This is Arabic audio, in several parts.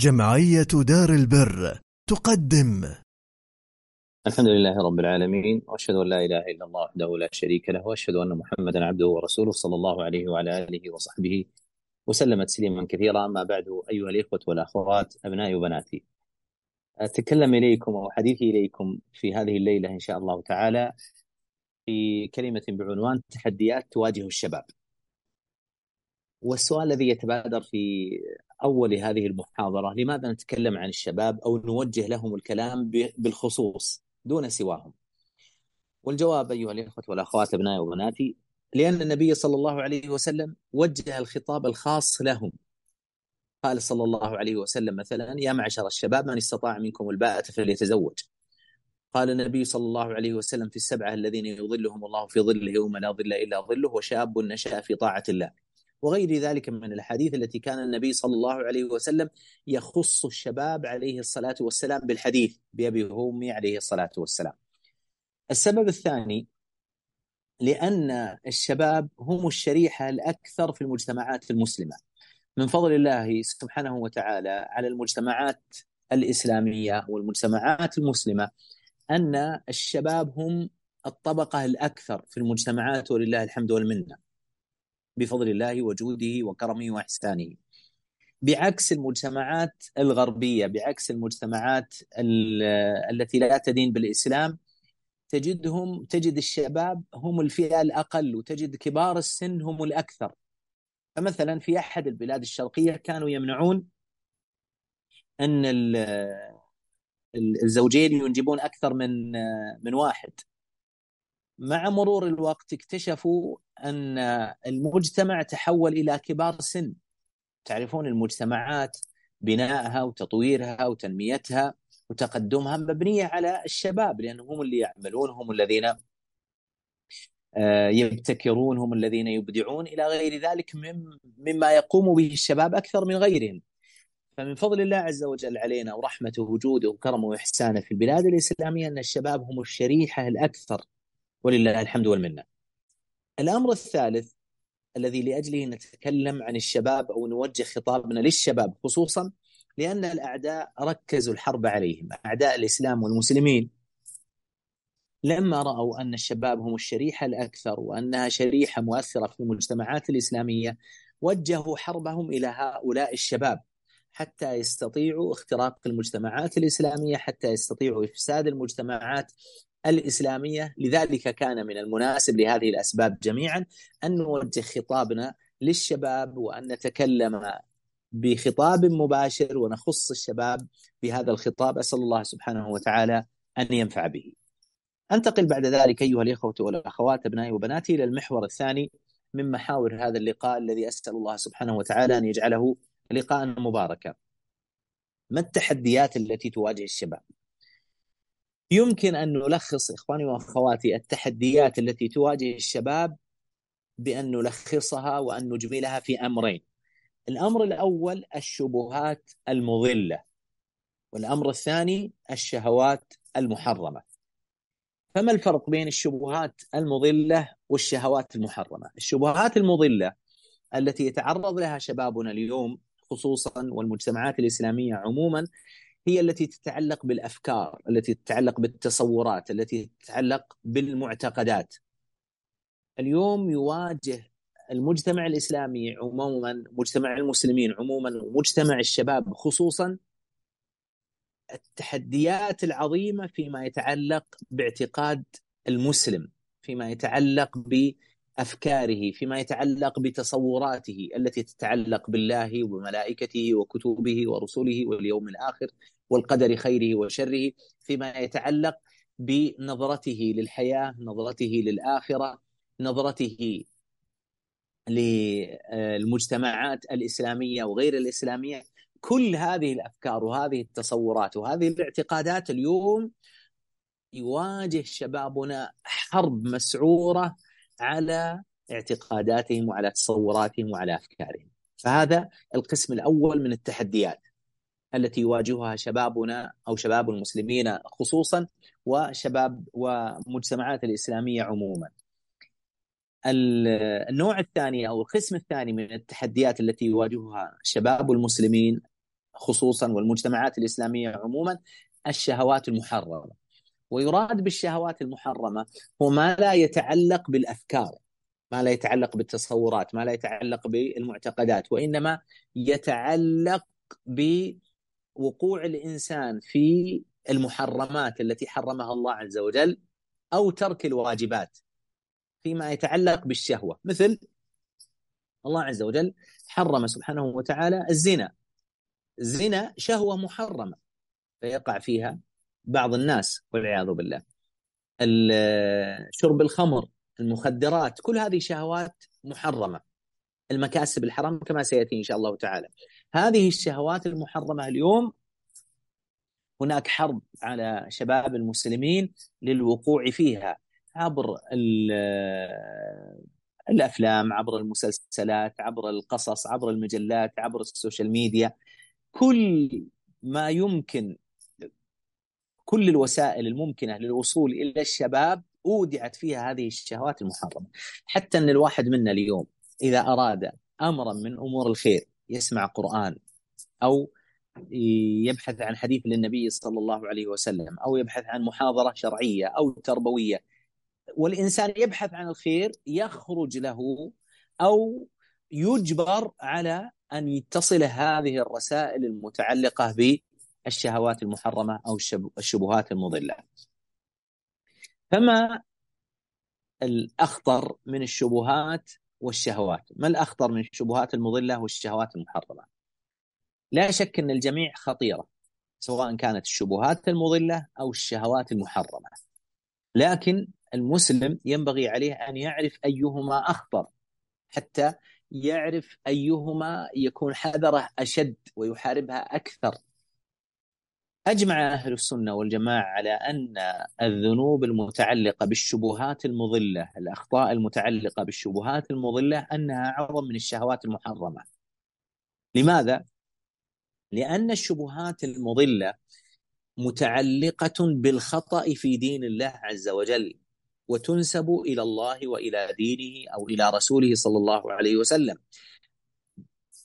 جمعية دار البر تقدم. الحمد لله رب العالمين وأشهد أن لا إله إلا الله وحده لا شريك له وأشهد أن محمدا عبده ورسوله صلى الله عليه وعلى آله وصحبه وسلم تسليما كثيرا. أما بعد أيها الإخوة والأخوات أبنائي وبناتي أتكلم إليكم أو حديثي إليكم في هذه الليلة إن شاء الله تعالى في كلمة بعنوان تحديات تواجه الشباب. والسؤال الذي يتبادر في أول هذه المحاضرة لماذا نتكلم عن الشباب أو نوجه لهم الكلام بالخصوص دون سواهم؟ والجواب أيها الإخوة والأخوات أبنائي وبناتي لأن النبي صلى الله عليه وسلم وجه الخطاب الخاص لهم. قال صلى الله عليه وسلم مثلا يا معشر الشباب من استطاع منكم الباءة فليتزوج. قال النبي صلى الله عليه وسلم في السبعة الذين يظلهم الله في ظله يوم لا ظل إلا ظله وشاب نشأ في طاعة الله. وغير ذلك من الأحاديث التي كان النبي صلى الله عليه وسلم يخص الشباب عليه الصلاة والسلام بالحديث بأبي وأمي عليه الصلاة والسلام. السبب الثاني لأن الشباب هم الشريحة الأكثر في المجتمعات المسلمة. من فضل الله سبحانه وتعالى على المجتمعات الإسلامية والمجتمعات المسلمة أن الشباب هم الطبقة الأكثر في المجتمعات ولله الحمد والمنة. بفضل الله وجوده وكرمه وإحسانه. بعكس المجتمعات الغربية بعكس المجتمعات التي لا تدين بالإسلام تجدهم تجد الشباب هم الفئة الأقل وتجد كبار السن هم الأكثر. فمثلا في أحد البلاد الشرقية كانوا يمنعون أن الزوجين ينجبون أكثر من من واحد. مع مرور الوقت اكتشفوا أن المجتمع تحول إلى كبار سن. تعرفون المجتمعات بنائها وتطويرها وتنميتها وتقدمها مبنية على الشباب لأنهم هم اللي يعملون هم الذين آه، يبتكرون هم الذين يبدعون إلى غير ذلك مما يقوم به الشباب أكثر من غيرهم. فمن فضل الله عز وجل علينا ورحمته وجوده وكرمه وإحسانه في البلاد الإسلامية أن الشباب هم الشريحة الأكثر ولله الحمد والمنة. الأمر الثالث الذي لأجله نتكلم عن الشباب أو نوجه خطابنا للشباب خصوصا لأن الأعداء ركزوا الحرب عليهم، أعداء الإسلام والمسلمين لما رأوا أن الشباب هم الشريحة الأكثر وأنها شريحة مؤثرة في المجتمعات الإسلامية وجهوا حربهم إلى هؤلاء الشباب حتى يستطيعوا اختراق المجتمعات الإسلامية حتى يستطيعوا إفساد المجتمعات الإسلامية لذلك كان من المناسب لهذه الأسباب جميعا أن نوجه خطابنا للشباب وأن نتكلم بخطاب مباشر ونخص الشباب بهذا الخطاب. أسأل الله سبحانه وتعالى أن ينفع به. أنتقل بعد ذلك أيها الإخوة والأخوات أبنائي وبناتي إلى المحور الثاني من محاور هذا اللقاء الذي أسأل الله سبحانه وتعالى أن يجعله لقاء مباركا. ما التحديات التي تواجه الشباب؟ يمكن أن نلخص إخواني وأخواتي التحديات التي تواجه الشباب بأن نلخصها وأن نجملها في أمرين. الأمر الأول الشبهات المضلة والأمر الثاني الشهوات المحرمة. فما الفرق بين الشبهات المضلة والشهوات المحرمة؟ الشبهات المضلة التي يتعرض لها شبابنا اليوم خصوصا والمجتمعات الإسلامية عموما هي التي تتعلق بالأفكار، التي تتعلق بالتصورات، التي تتعلق بالمعتقدات. اليوم يواجه المجتمع الإسلامي عموما، مجتمع المسلمين عموما، ومجتمع الشباب خصوصا التحديات العظيمة فيما يتعلق باعتقاد المسلم، فيما يتعلق ب أفكاره فيما يتعلق بتصوراته التي تتعلق بالله وملائكته وكتبه ورسله واليوم الآخر والقدر خيره وشره فيما يتعلق بنظرته للحياة، نظرته للآخرة، نظرته للمجتمعات الإسلامية وغير الإسلامية، كل هذه الأفكار وهذه التصورات وهذه الاعتقادات اليوم يواجه شبابنا حرب مسعورة على اعتقاداتهم وعلى تصوراتهم وعلى أفكارهم. فهذا القسم الأول من التحديات التي يواجهها شبابنا أو شباب المسلمين خصوصا وشباب ومجتمعات الإسلامية عموما. النوع الثاني أو القسم الثاني من التحديات التي يواجهها شباب المسلمين خصوصا والمجتمعات الإسلامية عموما الشهوات المحرمه ويراد بالشهوات المحرمة هو ما لا يتعلق بالأفكار ما لا يتعلق بالتصورات ما لا يتعلق بالمعتقدات وإنما يتعلق بوقوع الإنسان في المحرمات التي حرمها الله عز وجل أو ترك الواجبات فيما يتعلق بالشهوة. مثل الله عز وجل حرم سبحانه وتعالى الزنا. الزنا شهوة محرمة فيقع فيها بعض الناس والعياذ بالله. شرب الخمر المخدرات كل هذه شهوات محرمة. المكاسب الحرام كما سيأتي إن شاء الله تعالى. هذه الشهوات المحرمة اليوم هناك حرب على شباب المسلمين للوقوع فيها عبر الأفلام عبر المسلسلات عبر القصص عبر المجلات عبر السوشيال ميديا. كل ما يمكن كل الوسائل الممكنة للوصول إلى الشباب أودعت فيها هذه الشهوات المحرمة. حتى إن الواحد منا اليوم إذا أراد أمرا من أمور الخير يسمع قرآن أو يبحث عن حديث للنبي صلى الله عليه وسلم أو يبحث عن محاضرة شرعية أو تربوية والإنسان يبحث عن الخير يخرج له أو يجبر على أن يتصل هذه الرسائل المتعلقة بالشهوات المحرمة أو الشبهات المضلة. فما الأخطر من الشبهات والشهوات؟ ما الأخطر من الشبهات المضلة والشهوات المحرمة؟ لا شك أن الجميع خطيرة سواء كانت الشبهات المضلة أو الشهوات المحرمة. لكن المسلم ينبغي عليه أن يعرف أيهما أخطر حتى يعرف أيهما يكون حذره أشد ويحاربها أكثر. أجمع أهل السنة والجماعة على أن الذنوب المتعلقة بالشبهات المضلة، الأخطاء المتعلقة بالشبهات المضلة أنها أعظم من الشهوات المحرمة. لماذا؟ لأن الشبهات المضلة متعلقة بالخطأ في دين الله عز وجل وتنسب إلى الله وإلى دينه أو إلى رسوله صلى الله عليه وسلم.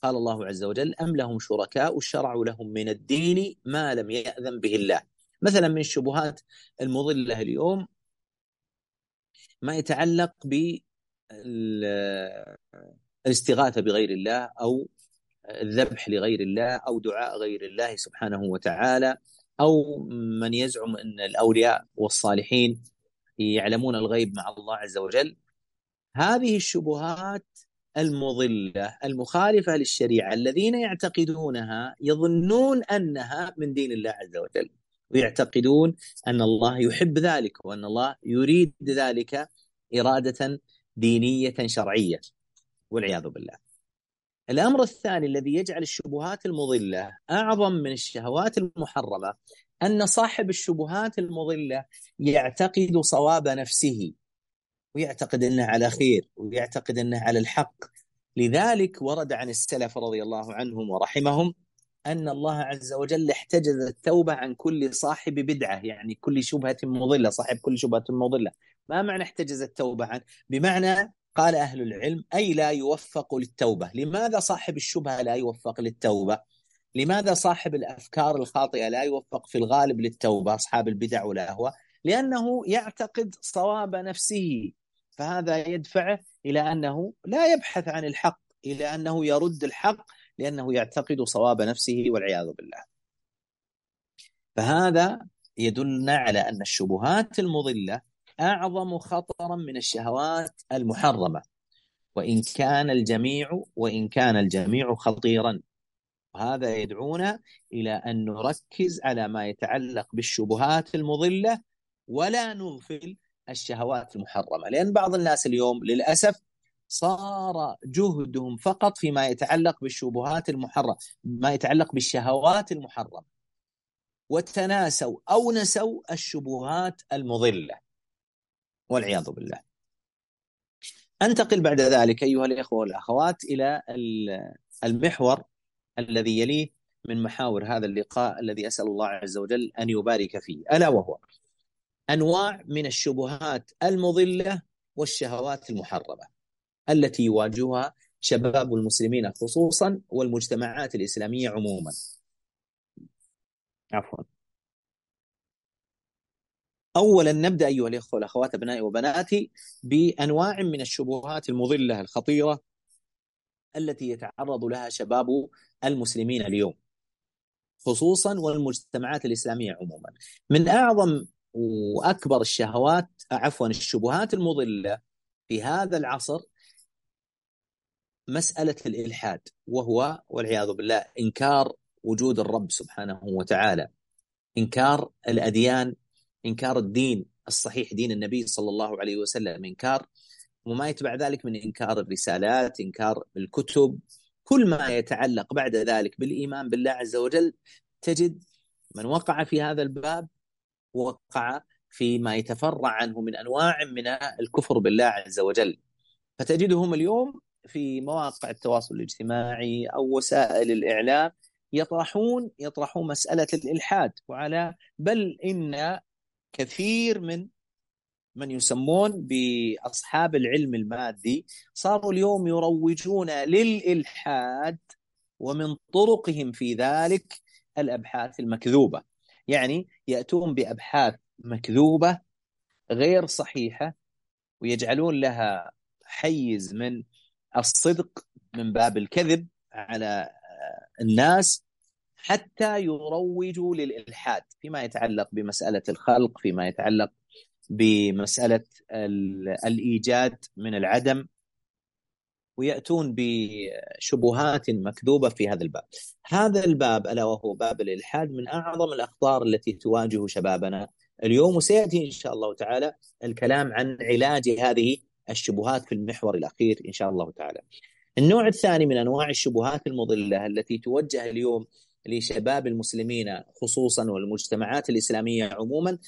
قال الله عز وجل: أم لهم شركاء شرعوا لهم من الدين ما لم يأذن به الله. مثلا من الشبهات المضلة اليوم ما يتعلق بالاستغاثه بغير الله أو الذبح لغير الله أو دعاء غير الله سبحانه وتعالى أو من يزعم أن الأولياء والصالحين يعلمون الغيب مع الله عز وجل هذه الشبهات المضلة المخالفة للشريعة الذين يعتقدونها يظنون أنها من دين الله عز وجل ويعتقدون أن الله يحب ذلك وأن الله يريد ذلك إرادة دينية شرعية والعياذ بالله. الأمر الثاني الذي يجعل الشبهات المضلة أعظم من الشهوات المحرمة أن صاحب الشبهات المضلة يعتقد صواب نفسه ويعتقد إنه على خير ويعتقد إنه على الحق. لذلك ورد عن السلف رضي الله عنهم ورحمهم أن الله عز وجل احتجز التوبه عن كل صاحب بدعة يعني كل شبهة مضلة صاحب كل شبهة مضلة. ما معنى احتجز التوبة عن؟ بمعنى قال أهل العلم أي لا يوفق للتوبة. لماذا صاحب الشبهة لا يوفق للتوبة؟ لماذا صاحب الأفكار الخاطئة لا يوفق في الغالب للتوبة أصحاب البدع والأهواء؟ لأنه يعتقد صواب نفسه. فهذا يدفعه إلى أنه لا يبحث عن الحق إلى أنه يرد الحق لأنه يعتقد صواب نفسه والعياذ بالله. فهذا يدلنا على أن الشبهات المضلة أعظم خطرا من الشهوات المحرمة وإن كان الجميع وإن كان الجميع خطيرا وهذا يدعونا إلى أن نركز على ما يتعلق بالشبهات المضلة ولا نغفل الشهوات المحرمة. لأن بعض الناس اليوم للأسف صار جهدهم فقط فيما يتعلق بالشبهات المحرمة ما يتعلق بالشهوات المحرمة. وتناسوا أو نسوا الشبهات المضلة. والعياذ بالله. أنتقل بعد ذلك أيها الإخوة والأخوات إلى المحور الذي يليه من محاور هذا اللقاء الذي أسأل الله عز وجل أن يبارك فيه. ألا وهو. أنواع من الشبهات المضلة والشهوات المحرمة التي يواجهها شباب المسلمين خصوصا والمجتمعات الإسلامية عموما. عفوا اولا نبدأ أيها الإخوة والأخوات أبنائي وبناتي بأنواع من الشبهات المضلة الخطيرة التي يتعرض لها شباب المسلمين اليوم خصوصا والمجتمعات الإسلامية عموما من أعظم وأكبر الشهوات عفوا الشبهات المضلة في هذا العصر مسألة الإلحاد وهو والعياذ بالله إنكار وجود الرب سبحانه وتعالى إنكار الأديان إنكار الدين الصحيح دين النبي صلى الله عليه وسلم إنكار وما يتبع ذلك من إنكار الرسالات إنكار الكتب كل ما يتعلق بعد ذلك بالإيمان بالله عز وجل تجد من وقع في هذا الباب وقع فيما يتفرع عنه من أنواع من الكفر بالله عز وجل. فتجدهم اليوم في مواقع التواصل الاجتماعي أو وسائل الإعلام يطرحون يطرحون مسألة الإلحاد وعلى بل إن كثير من من يسمون بأصحاب العلم المادي صاروا اليوم يروجون للإلحاد ومن طرقهم في ذلك الأبحاث المكذوبة. يعني يأتون بأبحاث مكذوبة غير صحيحة ويجعلون لها حيز من الصدق من باب الكذب على الناس حتى يروجوا للإلحاد فيما يتعلق بمسألة الخلق فيما يتعلق بمسألة الإيجاد من العدم. ويأتون بشبهات مكذوبة في هذا الباب. هذا الباب ألا وهو باب الإلحاد من أعظم الأخطار التي تواجه شبابنا اليوم وسيأتي إن شاء الله تعالى الكلام عن علاج هذه الشبهات في المحور الأخير إن شاء الله تعالى. النوع الثاني من أنواع الشبهات المضلة التي توجه اليوم لشباب المسلمين خصوصا والمجتمعات الإسلامية عموما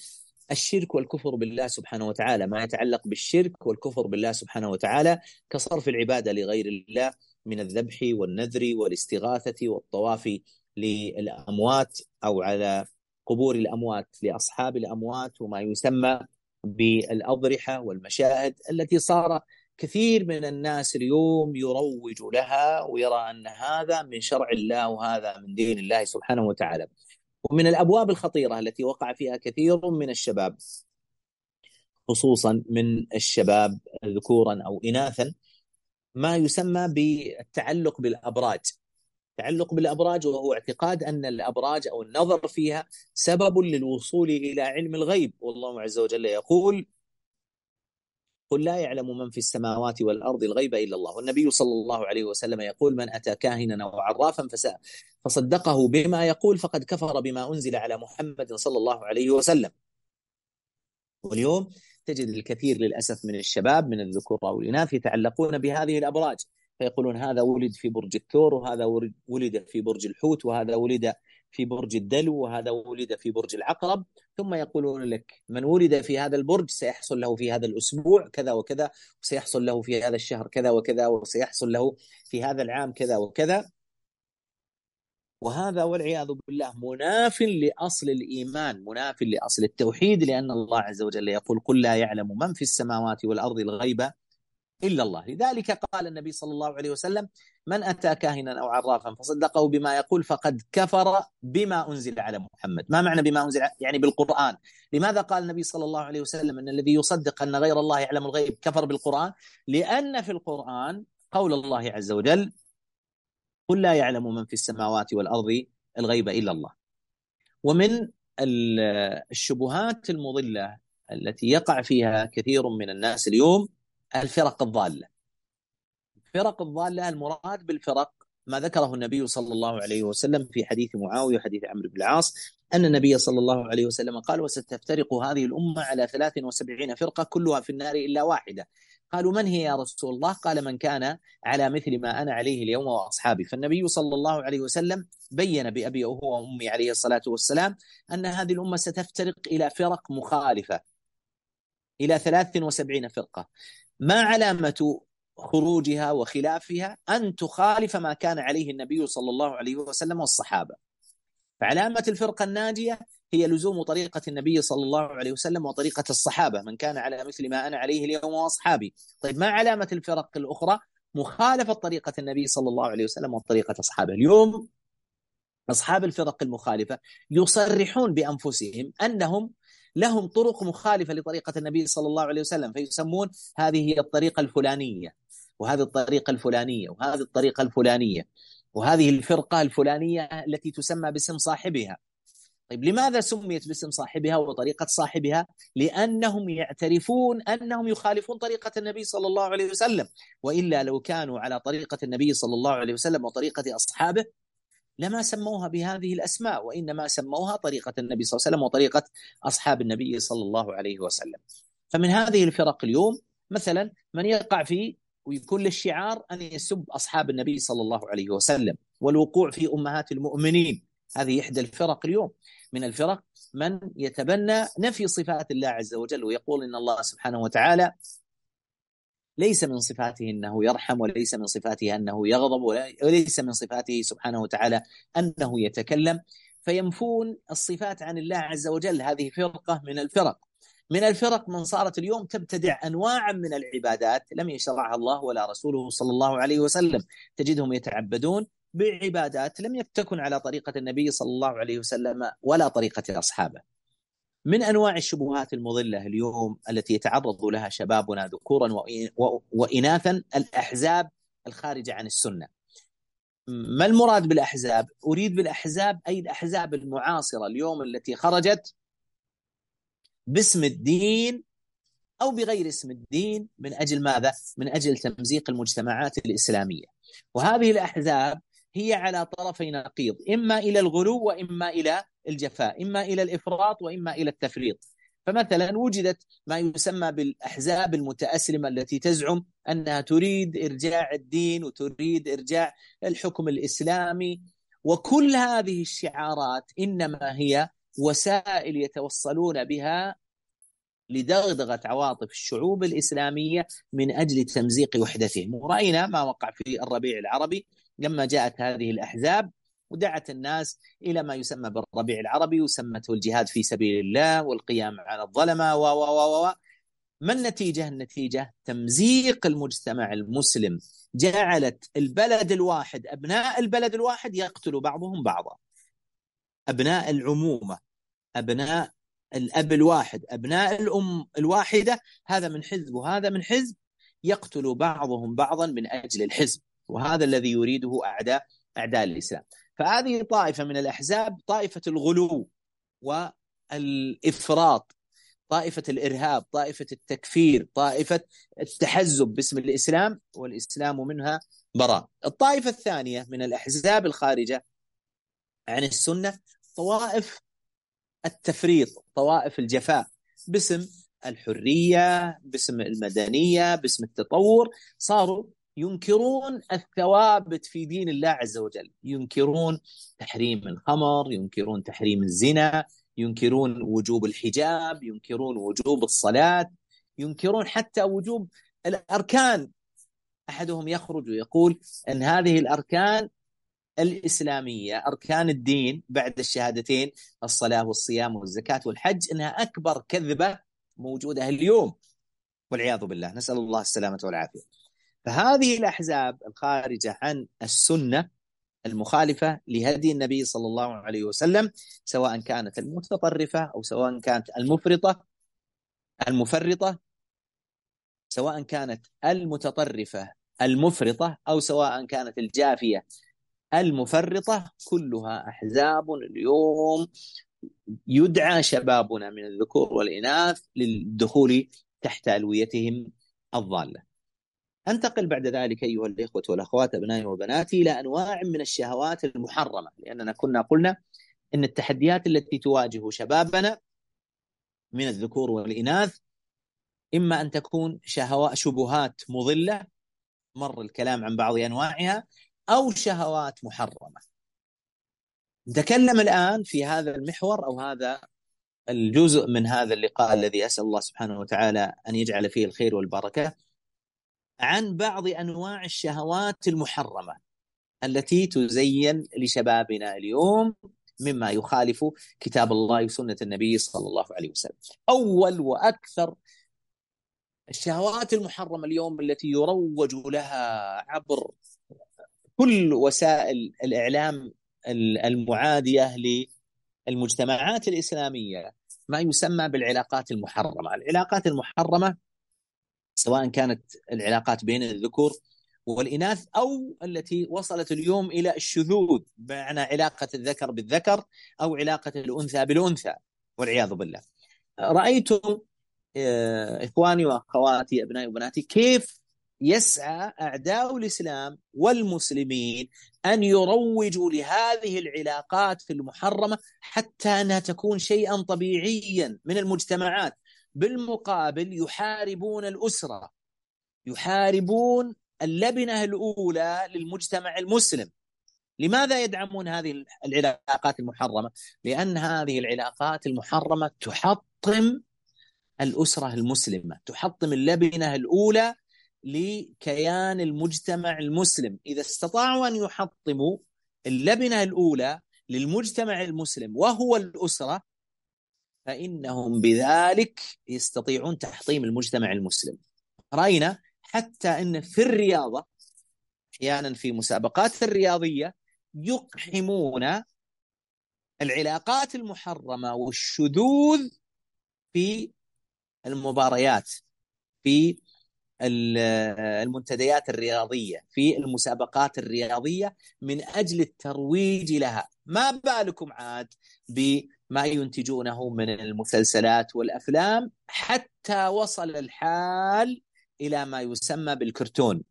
الشرك والكفر بالله سبحانه وتعالى ما يتعلق بالشرك والكفر بالله سبحانه وتعالى كصرف العبادة لغير الله من الذبح والنذر والاستغاثة والطواف للأموات أو على قبور الأموات لأصحاب الأموات وما يسمى بالأضرحة والمشاهد التي صار كثير من الناس اليوم يروج لها ويرى أن هذا من شرع الله وهذا من دين الله سبحانه وتعالى. ومن الأبواب الخطيرة التي وقع فيها كثير من الشباب خصوصا من الشباب ذكورا أو اناثا ما يسمى بالتعلق بالأبراج. التعلق بالأبراج وهو اعتقاد أن الأبراج أو النظر فيها سبب للوصول إلى علم الغيب والله عز وجل يقول قل لا يعلم من في السماوات والأرض الغيب إلا الله، والنبي صلى الله عليه وسلم يقول من أتى كاهنا أو عرافا فصدقه بما يقول فقد كفر بما أنزل على محمد صلى الله عليه وسلم. واليوم تجد الكثير للأسف من الشباب من الذكور أو الإناث يتعلقون بهذه الأبراج، فيقولون هذا ولد في برج الثور وهذا ولد في برج الحوت وهذا ولد في برج الدلو وهذا ولد في برج العقرب. ثم يقولون لك من ولد في هذا البرج سيحصل له في هذا الأسبوع كذا وكذا وسيحصل له في هذا الشهر كذا وكذا وسيحصل له في هذا العام كذا وكذا. وهذا والعياذ بالله مناف لأصل الإيمان مناف لأصل التوحيد لأن الله عز وجل يقول قل لا يعلم من في السماوات والأرض الغيب إلا الله. لذلك قال النبي صلى الله عليه وسلم من أتى كاهنا أو عرافا فصدقه بما يقول فقد كفر بما أنزل على محمد. ما معنى بما أنزل يعني بالقرآن. لماذا قال النبي صلى الله عليه وسلم إن الذي يصدق أن غير الله يعلم الغيب كفر بالقرآن؟ لأن في القرآن قول الله عز وجل قل لا يعلم من في السماوات والأرض الغيب إلا الله. ومن الشبهات المضلة التي يقع فيها كثير من الناس اليوم الفرق الضالة. الفرق الضالة المراد بالفرق ما ذكره النبي صلى الله عليه وسلم في حديث معاوية وحديث عمرو بن العاص أن النبي صلى الله عليه وسلم قال وستفترق هذه الأمة على 73 فرقة كلها في النار إلا واحدة قالوا من هي يا رسول الله؟ قال من كان على مثل ما أنا عليه اليوم وأصحابي، فالنبي صلى الله عليه وسلم بين بأبي وهو وأمي عليه الصلاة والسلام أن هذه الأمة ستفترق إلى فرق مخالفة إلى 73 فرقة. ما علامة خروجها وخلافها أن تخالف ما كان عليه النبي صلى الله عليه وسلم والصحابة. فعلامة الفرقة الناجية هي لزوم طريقة النبي صلى الله عليه وسلم وطريقة الصحابة من كان على مثل ما أنا عليه اليوم وأصحابي. طيب ما علامة الفرق الأخرى؟ مخالفة طريقة النبي صلى الله عليه وسلم وطريقة أصحابه. اليوم أصحاب الفرق المخالفة يصرحون بأنفسهم أنهم لهم طرق مخالفة لطريقة النبي صلى الله عليه وسلم فيسمون هذه هي الطريقة الفلانية وهذه الطريقة الفلانية وهذه الطريقة الفلانية وهذه الفرقة الفلانية التي تسمى باسم صاحبها طيب لماذا سميت باسم صاحبها وطريقة صاحبها؟ لأنهم يعترفون أنهم يخالفون طريقة النبي صلى الله عليه وسلم وإلا لو كانوا على طريقة النبي صلى الله عليه وسلم وطريقة أصحابه لما سموها بهذه الأسماء وإنما سموها طريقة النبي صلى الله عليه وسلم وطريقة أصحاب النبي صلى الله عليه وسلم. فمن هذه الفرق اليوم مثلا من يقع في ويكون للشعار أن يسب أصحاب النبي صلى الله عليه وسلم والوقوع في أمهات المؤمنين. هذه إحدى الفرق اليوم. من الفرق من يتبنى نفي صفات الله عز وجل ويقول إن الله سبحانه وتعالى ليس من صفاته أنه يرحم وليس من صفاته أنه يغضب وليس من صفاته سبحانه وتعالى أنه يتكلم. فينفون الصفات عن الله عز وجل. هذه فرقة من الفرق. من الفرق من صارت اليوم تبتدع انواعا من العبادات لم يشرعها الله ولا رسوله صلى الله عليه وسلم. تجدهم يتعبدون بعبادات لم تكن على طريقة النبي صلى الله عليه وسلم ولا طريقة أصحابه. من أنواع الشبهات المضلة اليوم التي يتعرض لها شبابنا ذكورا وإناثا الأحزاب الخارجة عن السنة ما المراد بالأحزاب؟ أريد بالأحزاب أي الأحزاب المعاصرة اليوم التي خرجت باسم الدين أو بغير اسم الدين من أجل ماذا؟ من أجل تمزيق المجتمعات الإسلامية وهذه الأحزاب هي على طرفي نقيض إما إلى الغلو وإما إلى الجفاء إما إلى الإفراط وإما إلى التفريط. فمثلا وجدت ما يسمى بالأحزاب المتأسلمة التي تزعم أنها تريد إرجاع الدين وتريد إرجاع الحكم الإسلامي. وكل هذه الشعارات إنما هي وسائل يتوصلون بها لدغدغة عواطف الشعوب الإسلامية من أجل تمزيق وحدتهم، ورأينا ما وقع في الربيع العربي لما جاءت هذه الأحزاب ودعت الناس إلى ما يسمى بالربيع العربي وسمته الجهاد في سبيل الله والقيام على الظلمة و و و و ما النتيجة؟ النتيجة تمزيق المجتمع المسلم جعلت البلد الواحد أبناء البلد الواحد يقتل بعضهم بعضا. أبناء العمومة أبناء الأب الواحد أبناء الأم الواحدة هذا من حزب وهذا من حزب يقتل بعضهم بعضا من أجل الحزب وهذا الذي يريده أعداء أعداء الإسلام. فهذه طائفة من الأحزاب طائفة الغلو والإفراط طائفة الإرهاب طائفة التكفير طائفة التحزب باسم الإسلام والإسلام منها براء. الطائفة الثانية من الأحزاب الخارجة عن السنة طوائف التفريط طوائف الجفاء باسم الحرية باسم المدنية باسم التطور صاروا ينكرون الثوابت في دين الله عز وجل. ينكرون تحريم الخمر ينكرون تحريم الزنا ينكرون وجوب الحجاب ينكرون وجوب الصلاة ينكرون حتى وجوب الأركان. أحدهم يخرج ويقول أن هذه الأركان الإسلامية أركان الدين بعد الشهادتين الصلاة والصيام والزكاة والحج أنها أكبر كذبة موجودة اليوم. والعياذ بالله. نسأل الله السلامة والعافية. فهذه الأحزاب الخارجة عن السنة المخالفة لهدي النبي صلى الله عليه وسلم سواء كانت المتطرفة أو سواء كانت المفرطة المفرطة سواء كانت المتطرفة المفرطة أو سواء كانت الجافية المفرطة كلها أحزاب اليوم يدعى شبابنا من الذكور والإناث للدخول تحت ألويتهم الضالة. أنتقل بعد ذلك أيها الإخوة والأخوات أبنائي وبناتي إلى أنواع من الشهوات المحرمة لأننا كنا قلنا إن التحديات التي تواجه شبابنا من الذكور والإناث إما أن تكون شهوات شبهات مضلة مر الكلام عن بعض أنواعها أو شهوات محرمة. نتكلم الآن في هذا المحور أو هذا الجزء من هذا اللقاء الذي أسأل الله سبحانه وتعالى أن يجعل فيه الخير والبركة عن بعض أنواع الشهوات المحرمة التي تزين لشبابنا اليوم مما يخالف كتاب الله وسنة النبي صلى الله عليه وسلم. أول وأكثر الشهوات المحرمة اليوم التي يروج لها عبر كل وسائل الإعلام المعادية للمجتمعات الإسلامية ما يسمى بالعلاقات المحرمة، العلاقات المحرمة سواء كانت العلاقات بين الذكور والإناث أو التي وصلت اليوم إلى الشذوذ بمعنى علاقة الذكر بالذكر أو علاقة الأنثى بالأنثى والعياذ بالله. رأيتم آه، إخواني وأخواتي أبنائي وبناتي كيف يسعى أعداء الإسلام والمسلمين أن يروجوا لهذه العلاقات المحرمة حتى أنها تكون شيئا طبيعيا من المجتمعات. بالمقابل يحاربون الأسرة يحاربون اللبنة الأولى للمجتمع المسلم لماذا يدعمون هذه العلاقات المحرمة؟ لأن هذه العلاقات المحرمة تحطم الأسرة المسلمة تحطم اللبنة الأولى لكيان المجتمع المسلم إذا استطاعوا أن يحطموا اللبنة الأولى للمجتمع المسلم وهو الأسرة فإنهم بذلك يستطيعون تحطيم المجتمع المسلم. رأينا حتى أن في الرياضة أحيانا في مسابقات الرياضية يقحمون العلاقات المحرمة والشذوذ في المباريات في المنتديات الرياضية في المسابقات الرياضية من أجل الترويج لها. ما بالكم عاد بما ينتجونه من المسلسلات والأفلام حتى وصل الحال إلى ما يسمى بالكرتون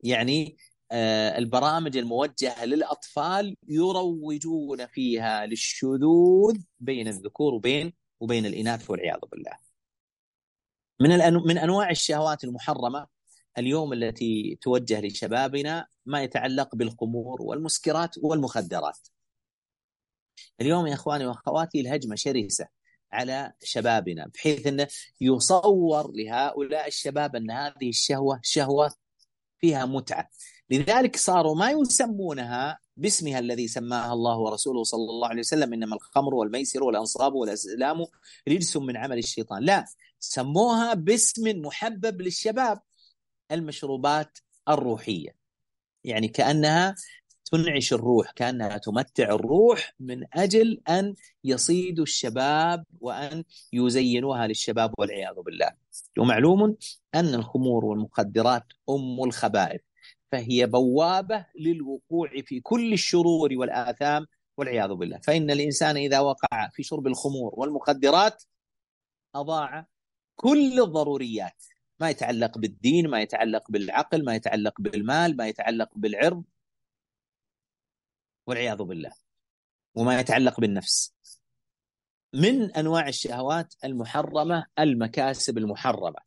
يعني آه، البرامج الموجهة للأطفال يروجون فيها للشذوذ بين الذكور وبين وبين الإناث والعياذ بالله من من أنواع الشهوات المحرمة اليوم التي توجه لشبابنا ما يتعلق بالخمور والمسكرات والمخدرات. اليوم يا إخواني وأخواتي الهجمة شرسة على شبابنا بحيث إنه يصور لهؤلاء الشباب إن هذه الشهوة شهوة فيها متعة، لذلك صاروا ما يسمونها باسمها الذي سماها الله ورسوله صلى الله عليه وسلم إنما الخمر والميسر والأنصاب والازلام رجس من عمل الشيطان، لا سموها باسم محبب للشباب المشروبات الروحية. يعني كأنها تنعش الروح كأنها تمتع الروح من أجل أن يصيدوا الشباب وأن يزينوها للشباب والعياذ بالله. ومعلوم أن الخمور والمخدرات أم الخبائث فهي بوابة للوقوع في كل الشرور والآثام والعياذ بالله. فإن الإنسان إذا وقع في شرب الخمور والمخدرات أضاع كل الضروريات. ما يتعلق بالدين ما يتعلق بالعقل ما يتعلق بالمال ما يتعلق بالعرض والعياذ بالله وما يتعلق بالنفس. من أنواع الشهوات المحرمة؟ المكاسب المحرمة.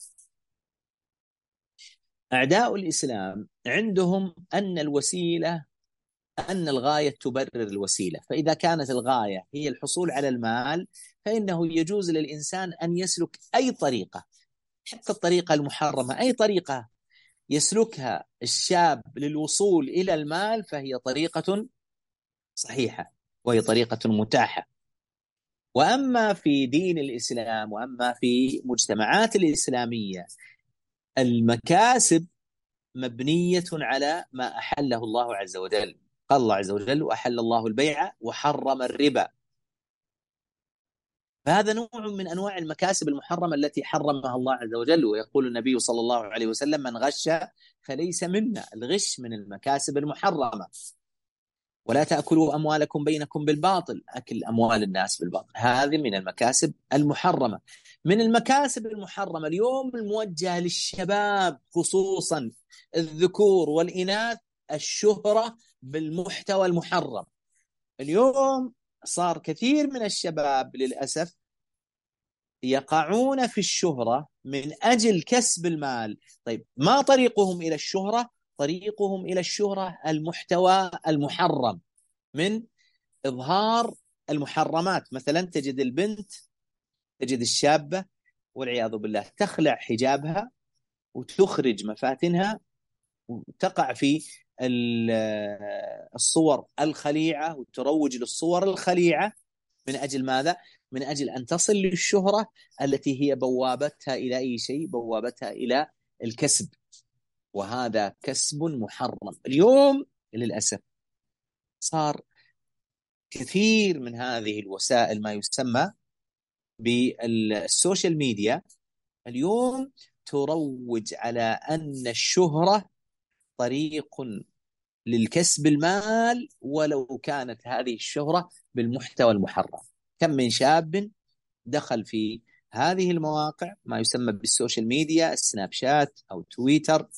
أعداء الإسلام عندهم أن الوسيلة أن الغاية تبرر الوسيلة، فإذا كانت الغاية هي الحصول على المال فإنه يجوز للإنسان أن يسلك أي طريقة حتى الطريقة المحرمة، أي طريقة يسلكها الشاب للوصول إلى المال فهي طريقة صحيحة وهي طريقة متاحة. وأما في دين الإسلام وأما في مجتمعات الإسلامية المكاسب مبنية على ما أحله الله عز وجل. قال الله عز وجل وأحل الله البيع وحرم الربا. فهذا نوع من أنواع المكاسب المحرمة التي حرمها الله عز وجل. ويقول النبي صلى الله عليه وسلم من غش فليس منا. الغش من المكاسب المحرمة. ولا تأكلوا أموالكم بينكم بالباطل. أكل أموال الناس بالباطل. هذه من المكاسب المحرمة. من المكاسب المحرمة اليوم الموجهة للشباب خصوصا الذكور والإناث الشهرة بالمحتوى المحرم. اليوم صار كثير من الشباب للأسف يقعون في الشهرة من أجل كسب المال. طيب ما طريقهم إلى الشهرة؟ طريقهم إلى الشهرة المحتوى المحرم من إظهار المحرمات مثلا تجد البنت تجد الشابة والعياذ بالله تخلع حجابها وتخرج مفاتنها وتقع في الصور الخليعة وتروج للصور الخليعة من أجل ماذا؟ من أجل أن تصل للشهرة التي هي بوابتها إلى أي شيء؟ بوابتها إلى الكسب وهذا كسب محرم. اليوم للأسف صار كثير من هذه الوسائل ما يسمى بال social media اليوم تروج على أن الشهرة طريق للكسب المال ولو كانت هذه الشهرة بالمحتوى المحرم. كم من شاب دخل في هذه المواقع ما يسمى بال social media السناب شات أو تويتر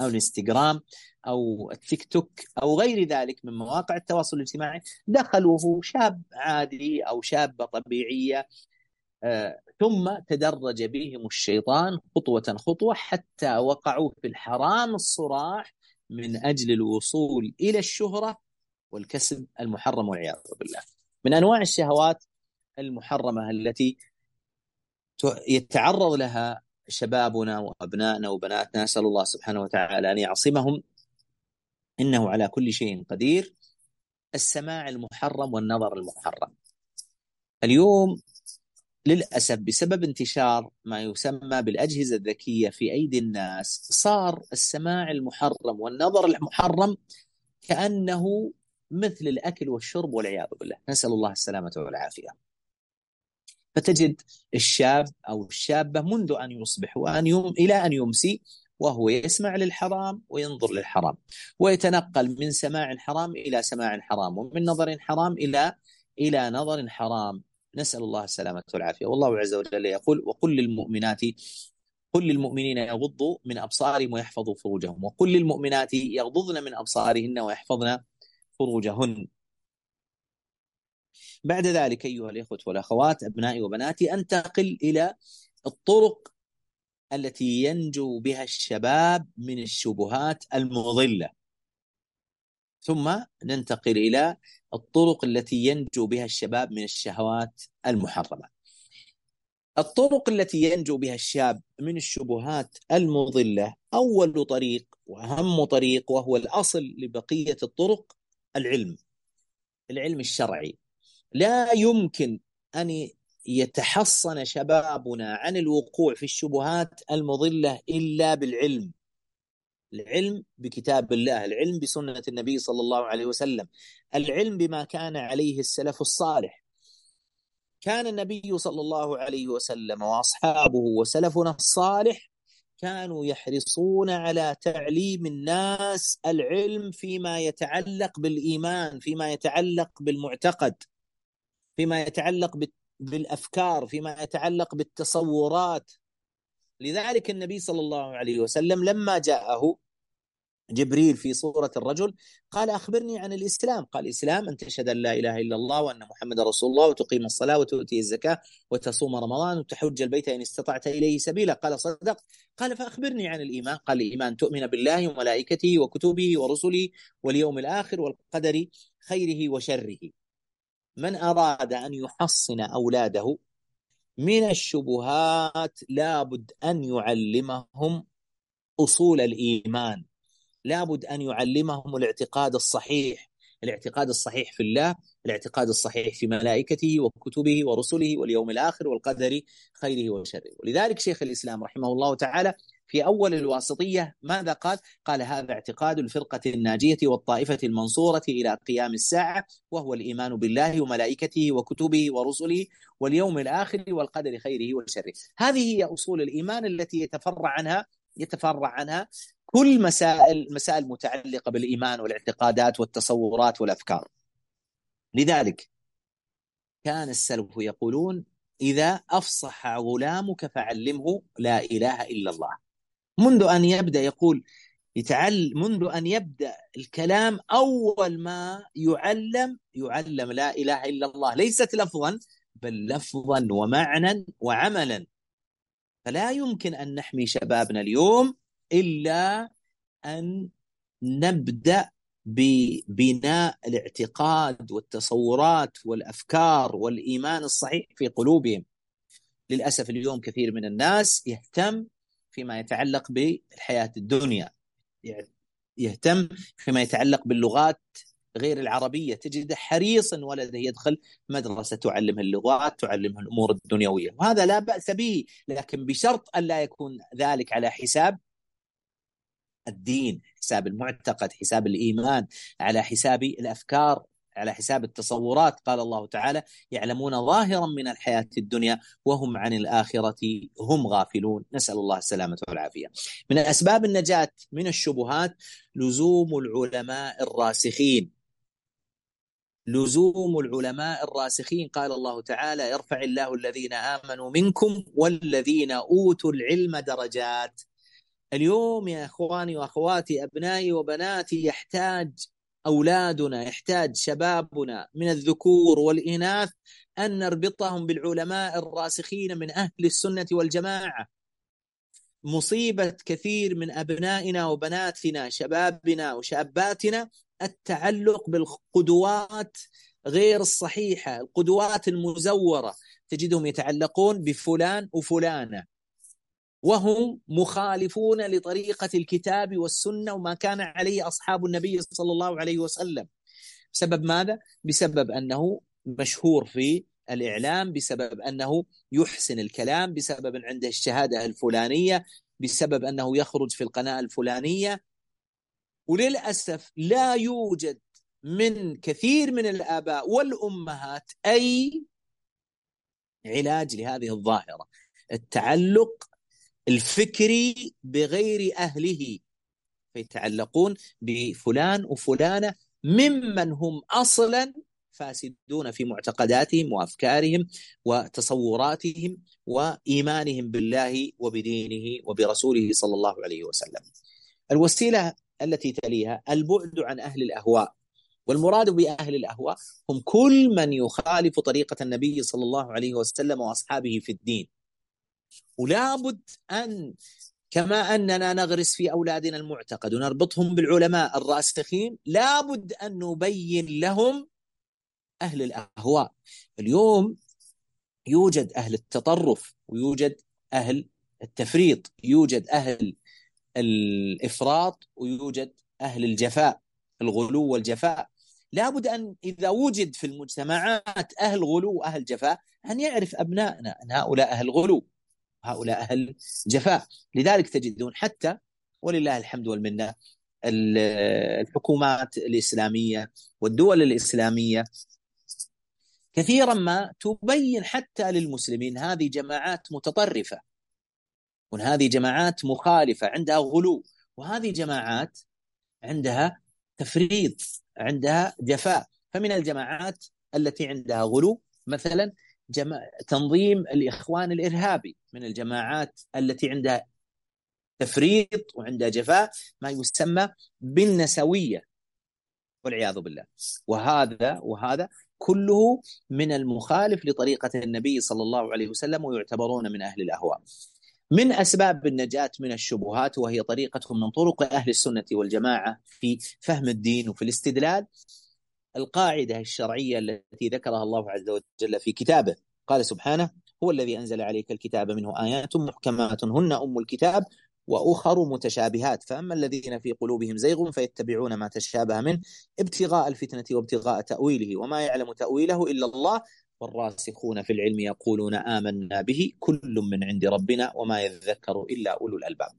أو الإنستغرام أو التيك توك أو غير ذلك من مواقع التواصل الاجتماعي دخل وهو شاب عادي أو شابة طبيعية آه، ثم تدرج بهم الشيطان خطوة خطوة حتى وقعوا في الحرام الصراح من أجل الوصول إلى الشهرة والكسب المحرم والعياذ بالله. من أنواع الشهوات المحرمة التي يتعرض لها شبابنا وأبنائنا وبناتنا نسال الله سبحانه وتعالى أن يعصمهم إنه على كل شيء قدير السماع المحرم والنظر المحرم. اليوم للأسف بسبب انتشار ما يسمى بالأجهزة الذكية في أيدي الناس صار السماع المحرم والنظر المحرم كأنه مثل الأكل والشرب والعياذ بالله، نسأل الله السلامة والعافية. فتجد الشاب أو الشابة منذ أن يصبح وأن يوم إلى أن يمسي وهو يسمع للحرام وينظر للحرام ويتنقل من سماع حرام إلى سماع حرام ومن نظر حرام إلى إلى نظر حرام. نسأل الله السلامة والعافية. والله عز وجل يقول وقل للمؤمنات قل للمؤمنين يغضوا من أبصارهم ويحفظوا فروجهم وقل للمؤمنات يغضضن من أبصارهن ويحفظن فروجهن. بعد ذلك أيها الإخوة والأخوات أبنائي وبناتي انتقل إلى الطرق التي ينجو بها الشباب من الشبهات المضلة ثم ننتقل إلى الطرق التي ينجو بها الشباب من الشهوات المحرمة. الطرق التي ينجو بها الشاب من الشبهات المضلة أول طريق وأهم طريق وهو الأصل لبقية الطرق العلم. العلم الشرعي. لا يمكن أن يتحصن شبابنا عن الوقوع في الشبهات المضلة إلا بالعلم. العلم بكتاب الله العلم بسنة النبي صلى الله عليه وسلم العلم بما كان عليه السلف الصالح كان النبي صلى الله عليه وسلم وأصحابه وسلفنا الصالح كانوا يحرصون على تعليم الناس العلم فيما يتعلق بالإيمان فيما يتعلق بالمعتقد فيما يتعلق بالأفكار فيما يتعلق بالتصورات. لذلك النبي صلى الله عليه وسلم لما جاءه جبريل في صورة الرجل قال أخبرني عن الإسلام. قال الإسلام أن تشهد أن لا إله إلا الله وأن محمد رسول الله وتقيم الصلاة وتؤتي الزكاة وتصوم رمضان وتحج البيت إن استطعت إليه سبيلا. قال صدقت. قال فأخبرني عن الإيمان. قال الإيمان تؤمن بالله وملائكته وكتبه ورسله واليوم الآخر والقدر خيره وشره. من أراد أن يحصن أولاده من الشبهات لابد أن يعلمهم أصول الإيمان. لابد أن يعلمهم الاعتقاد الصحيح الاعتقاد الصحيح في الله الاعتقاد الصحيح في ملائكته وكتبه ورسله واليوم الآخر والقدر خيره وشره. ولذلك شيخ الإسلام رحمه الله تعالى في أول الواسطية ماذا قال؟ قال هذا اعتقاد الفرقة الناجية والطائفة المنصورة إلى قيام الساعة وهو الإيمان بالله وملائكته وكتبه ورسله واليوم الآخر والقدر خيره وشره. هذه هي أصول الإيمان التي يتفرع عنها يتفرع عنها كل مسائل مسائل متعلقة بالإيمان والاعتقادات والتصورات والأفكار. لذلك كان السلف يقولون إذا أفصح غلامك فعلمه لا إله إلا الله. منذ أن يبدأ يقول يتعلم منذ أن يبدأ الكلام أول ما يعلم يعلم لا إله إلا الله. ليست لفظا بل لفظا ومعنى وعملا. فلا يمكن أن نحمي شبابنا اليوم إلا أن نبدأ ببناء الاعتقاد والتصورات والأفكار والإيمان الصحيح في قلوبهم. للأسف اليوم كثير من الناس يهتم فيما يتعلق بالحياة الدنيا. يهتم فيما يتعلق باللغات. غير العربية تجد حريصا ولده يدخل مدرسة تعلمه اللغات تعلمه الأمور الدنيوية. وهذا لا بأس به لكن بشرط أن لا يكون ذلك على حساب الدين حساب المعتقد حساب الإيمان على حساب الأفكار. على حساب التصورات قال الله تعالى يعلمون ظاهرا من الحياة الدنيا وهم عن الآخرة هم غافلون. نسأل الله السلامة والعافية. من أسباب النجاة من الشبهات لزوم العلماء الراسخين. لزوم العلماء الراسخين قال الله تعالى يرفع الله الذين آمنوا منكم والذين أوتوا العلم درجات. اليوم يا إخواني وأخواتي أبنائي وبناتي يحتاج أولادنا يحتاج شبابنا من الذكور والإناث أن نربطهم بالعلماء الراسخين من أهل السنة والجماعة. مصيبة كثير من أبنائنا وبناتنا شبابنا وشاباتنا التعلق بالقدوات غير الصحيحة القدوات المزورة. تجدهم يتعلقون بفلان وفلانة. وهم مخالفون لطريقة الكتاب والسنة وما كان عليه أصحاب النبي صلى الله عليه وسلم. بسبب ماذا؟ بسبب أنه مشهور في الإعلام بسبب أنه يحسن الكلام بسبب أن عنده الشهادة الفلانية بسبب أنه يخرج في القناة الفلانية. وللأسف لا يوجد من كثير من الآباء والأمهات أي علاج لهذه الظاهرة. التعلق الفكري بغير أهله فيتعلقون بفلان وفلانة ممن هم أصلا فاسدون في معتقداتهم وأفكارهم وتصوراتهم وإيمانهم بالله وبدينه وبرسوله صلى الله عليه وسلم. الوسيلة التي تليها البعد عن أهل الأهواء والمراد بأهل الأهواء هم كل من يخالف طريقة النبي صلى الله عليه وسلم وأصحابه في الدين. ولا بد أن كما أننا نغرس في أولادنا المعتقد ونربطهم بالعلماء الراسخين لابد أن نبين لهم أهل الأهواء. اليوم يوجد أهل التطرف ويوجد أهل التفريط يوجد أهل الإفراط ويوجد أهل الجفاء الغلو والجفاء. لابد أن إذا وجد في المجتمعات أهل غلو وأهل جفاء أن يعرف أبنائنا أن هؤلاء أهل غلو. هؤلاء أهل جفاء. لذلك تجدون حتى ولله الحمد والمنة الحكومات الإسلامية والدول الإسلامية كثيرا ما تبين حتى للمسلمين هذه جماعات متطرفة. وهذه جماعات مخالفة عندها غلو وهذه جماعات عندها تفريط عندها جفاء. فمن الجماعات التي عندها غلو مثلا جما... تنظيم الإخوان الإرهابي من الجماعات التي عندها تفريط وعندها جفاء ما يسمى بالنسوية والعياذ بالله وهذا وهذا كله من المخالف لطريقة النبي صلى الله عليه وسلم ويعتبرون من أهل الأهواء. من أسباب النجاة من الشبهات وهي طريقة من طرق أهل السنة والجماعة في فهم الدين وفي الاستدلال القاعدة الشرعية التي ذكرها الله عز وجل في كتابه قال سبحانه هو الذي أنزل عليك الكتاب منه آيات محكمات هن أم الكتاب وأخر متشابهات فأما الذين في قلوبهم زيغ فيتبعون ما تشابه منه ابتغاء الفتنة وابتغاء تأويله وما يعلم تأويله إلا الله والراسخون في العلم يقولون آمنا به كل من عند ربنا وما يذكر إلا أولو الألباب.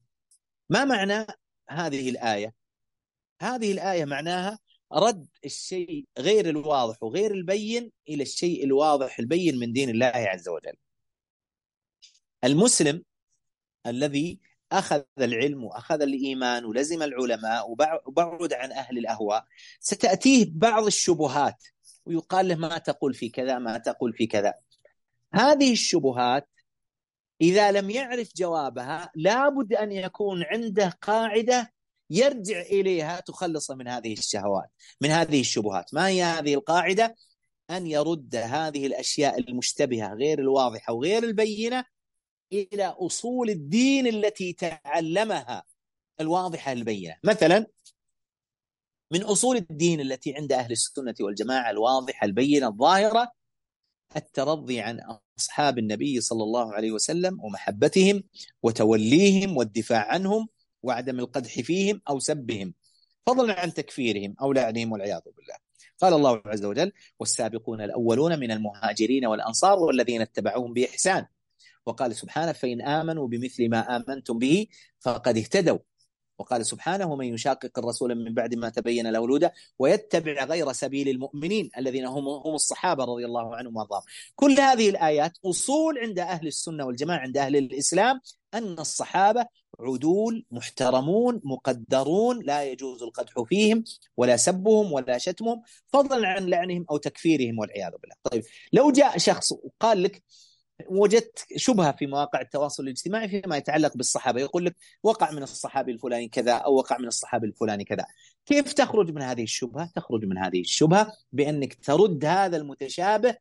ما معنى هذه الآية؟ هذه الآية معناها رد الشيء غير الواضح وغير البين إلى الشيء الواضح البين من دين الله عز وجل. المسلم الذي أخذ العلم وأخذ الإيمان ولزم العلماء وبعد عن أهل الأهواء ستأتيه بعض الشبهات ويقال له ما تقول في كذا ما تقول في كذا. هذه الشبهات إذا لم يعرف جوابها لابد أن يكون عنده قاعدة يرجع إليها تخلص من هذه الشهوات من هذه الشبهات. ما هي هذه القاعدة؟ أن يرد هذه الأشياء المشتبهة غير الواضحة وغير البينة إلى أصول الدين التي تعلمها الواضحة البينة. مثلا من أصول الدين التي عند أهل السنة والجماعة الواضحة البينة الظاهرة الترضي عن أصحاب النبي صلى الله عليه وسلم ومحبتهم وتوليهم والدفاع عنهم وعدم القدح فيهم أو سبهم فضلا عن تكفيرهم أو لعنهم والعياذ بالله. قال الله عز وجل: والسابقون الأولون من المهاجرين والأنصار والذين اتبعوهم بإحسان. وقال سبحانه: فإن آمنوا بمثل ما آمنتم به فقد اهتدوا وقال سبحانه ومن يشاقق الرسول من بعد ما تبين له ويتبع غير سبيل المؤمنين الذين هم هم الصحابة رضي الله عنهم وأرضاهم. كل هذه الآيات أصول عند أهل السنة والجماعة عند أهل الإسلام أن الصحابة عدول محترمون مقدرون لا يجوز القدح فيهم ولا سبهم ولا شتمهم فضلا عن لعنهم أو تكفيرهم والعياذ بالله. طيب لو جاء شخص وقال لك وجدت شبهة في مواقع التواصل الاجتماعي فيما يتعلق بالصحابة يقول لك وقع من الصحابي الفلاني كذا أو وقع من الصحابي الفلاني كذا. كيف تخرج من هذه الشبهة؟ تخرج من هذه الشبهة بأنك ترد هذا المتشابه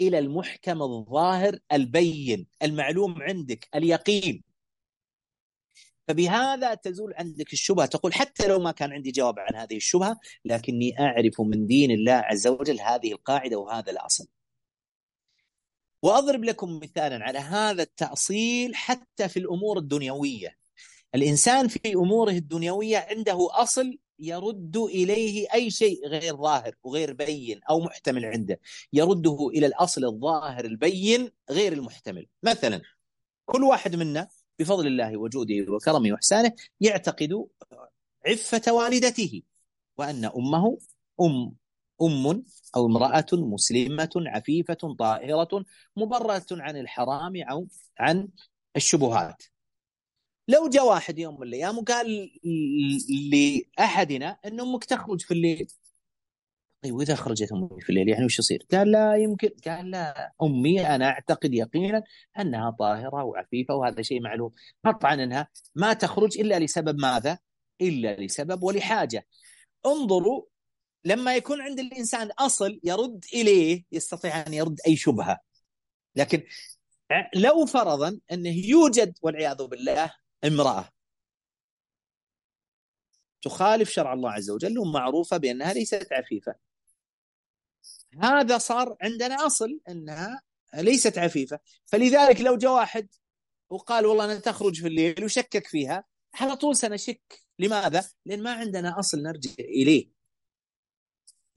إلى المحكم الظاهر البين المعلوم عندك اليقين. فبهذا تزول عندك الشبهة. تقول حتى لو ما كان عندي جواب عن هذه الشبهة لكني أعرف من دين الله عز وجل هذه القاعدة وهذا الأصل. وأضرب لكم مثالا على هذا التأصيل حتى في الأمور الدنيوية. الإنسان في أموره الدنيوية عنده أصل يرد إليه أي شيء غير ظاهر وغير بين أو محتمل عنده. يرده إلى الأصل الظاهر البين غير المحتمل. مثلا كل واحد منا بفضل الله وجوده وكرمه وإحسانه يعتقد عفة والدته وأن أمه أم أم أو امرأة مسلمة عفيفة طاهرة مبررة عن الحرام أو عن الشبهات. لو جاء واحد يوم من الأيام وقال لأحدنا ان أمك تخرج في الليل طيب وإذا خرجت أمي في الليل يعني وش يصير؟ قال لا يمكن قال لا أمي أنا أعتقد يقينا أنها طاهرة وعفيفة وهذا شيء معلوم قطعا أنها ما تخرج إلا لسبب ماذا؟ إلا لسبب ولحاجة انظروا لما يكون عند الإنسان أصل يرد إليه يستطيع أن يرد أي شبهة لكن لو فرضا انه يوجد والعياذ بالله امرأة تخالف شرع الله عز وجل ومعروفة بأنها ليست عفيفة هذا صار عندنا أصل أنها ليست عفيفة. فلذلك لو جاء واحد وقال والله أنا تخرج في الليل وشكك فيها على طول سنشك. لماذا؟ لأن ما عندنا أصل نرجع إليه.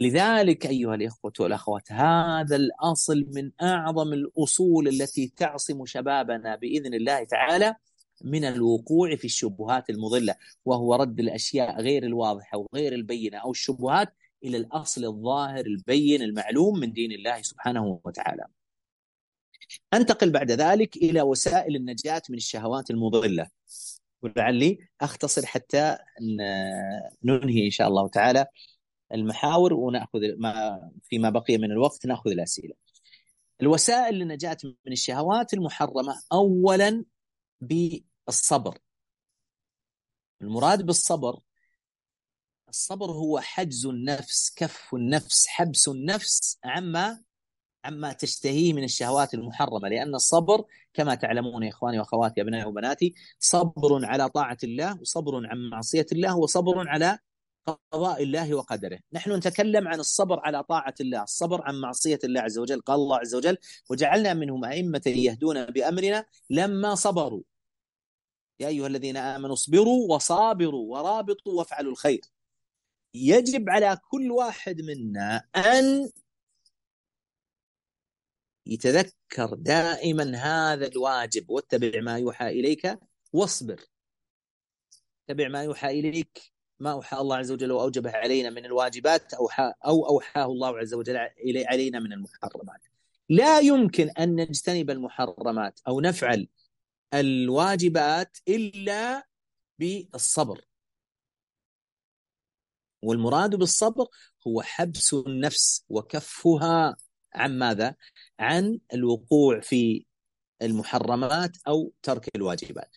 لذلك أيها الإخوة والأخوات هذا الأصل من أعظم الأصول التي تعصم شبابنا بإذن الله تعالى من الوقوع في الشبهات المضلة وهو رد الأشياء غير الواضحة وغير البينة أو الشبهات إلى الأصل الظاهر البين المعلوم من دين الله سبحانه وتعالى. أنتقل بعد ذلك إلى وسائل النجاة من الشهوات المضلة. ولعلي أختصر حتى ننهي إن شاء الله تعالى المحاور ونأخذ ما فيما بقي من الوقت نأخذ الأسئلة. الوسائل للنجاة من الشهوات المحرمة اولا بالصبر. المراد بالصبر الصبر هو حجز النفس كف النفس حبس النفس عما عما تشتهيه من الشهوات المحرمة. لأن الصبر كما تعلمون يا إخواني وأخواتي أبنائي وبناتي صبر على طاعة الله وصبر عن معصية الله وصبر على قضاء الله وقدره. نحن نتكلم عن الصبر على طاعة الله الصبر عن معصية الله عز وجل قال الله عز وجل وجعلنا منهم أئمة يهدون بأمرنا لما صبروا. يا أيها الذين آمنوا اصبروا وصابروا ورابطوا وافعلوا الخير. يجب على كل واحد منا أن يتذكر دائما هذا الواجب واتبع ما يوحى إليك واصبر. اتبع ما يوحى إليك ما أوحى الله عز وجل واوجبه علينا من الواجبات اوحى أو أوحاه الله عز وجل علينا من المحرمات. لا يمكن أن نجتنب المحرمات أو نفعل الواجبات إلا بالصبر. والمراد بالصبر هو حبس النفس وكفها عن ماذا؟ عن الوقوع في المحرمات أو ترك الواجبات.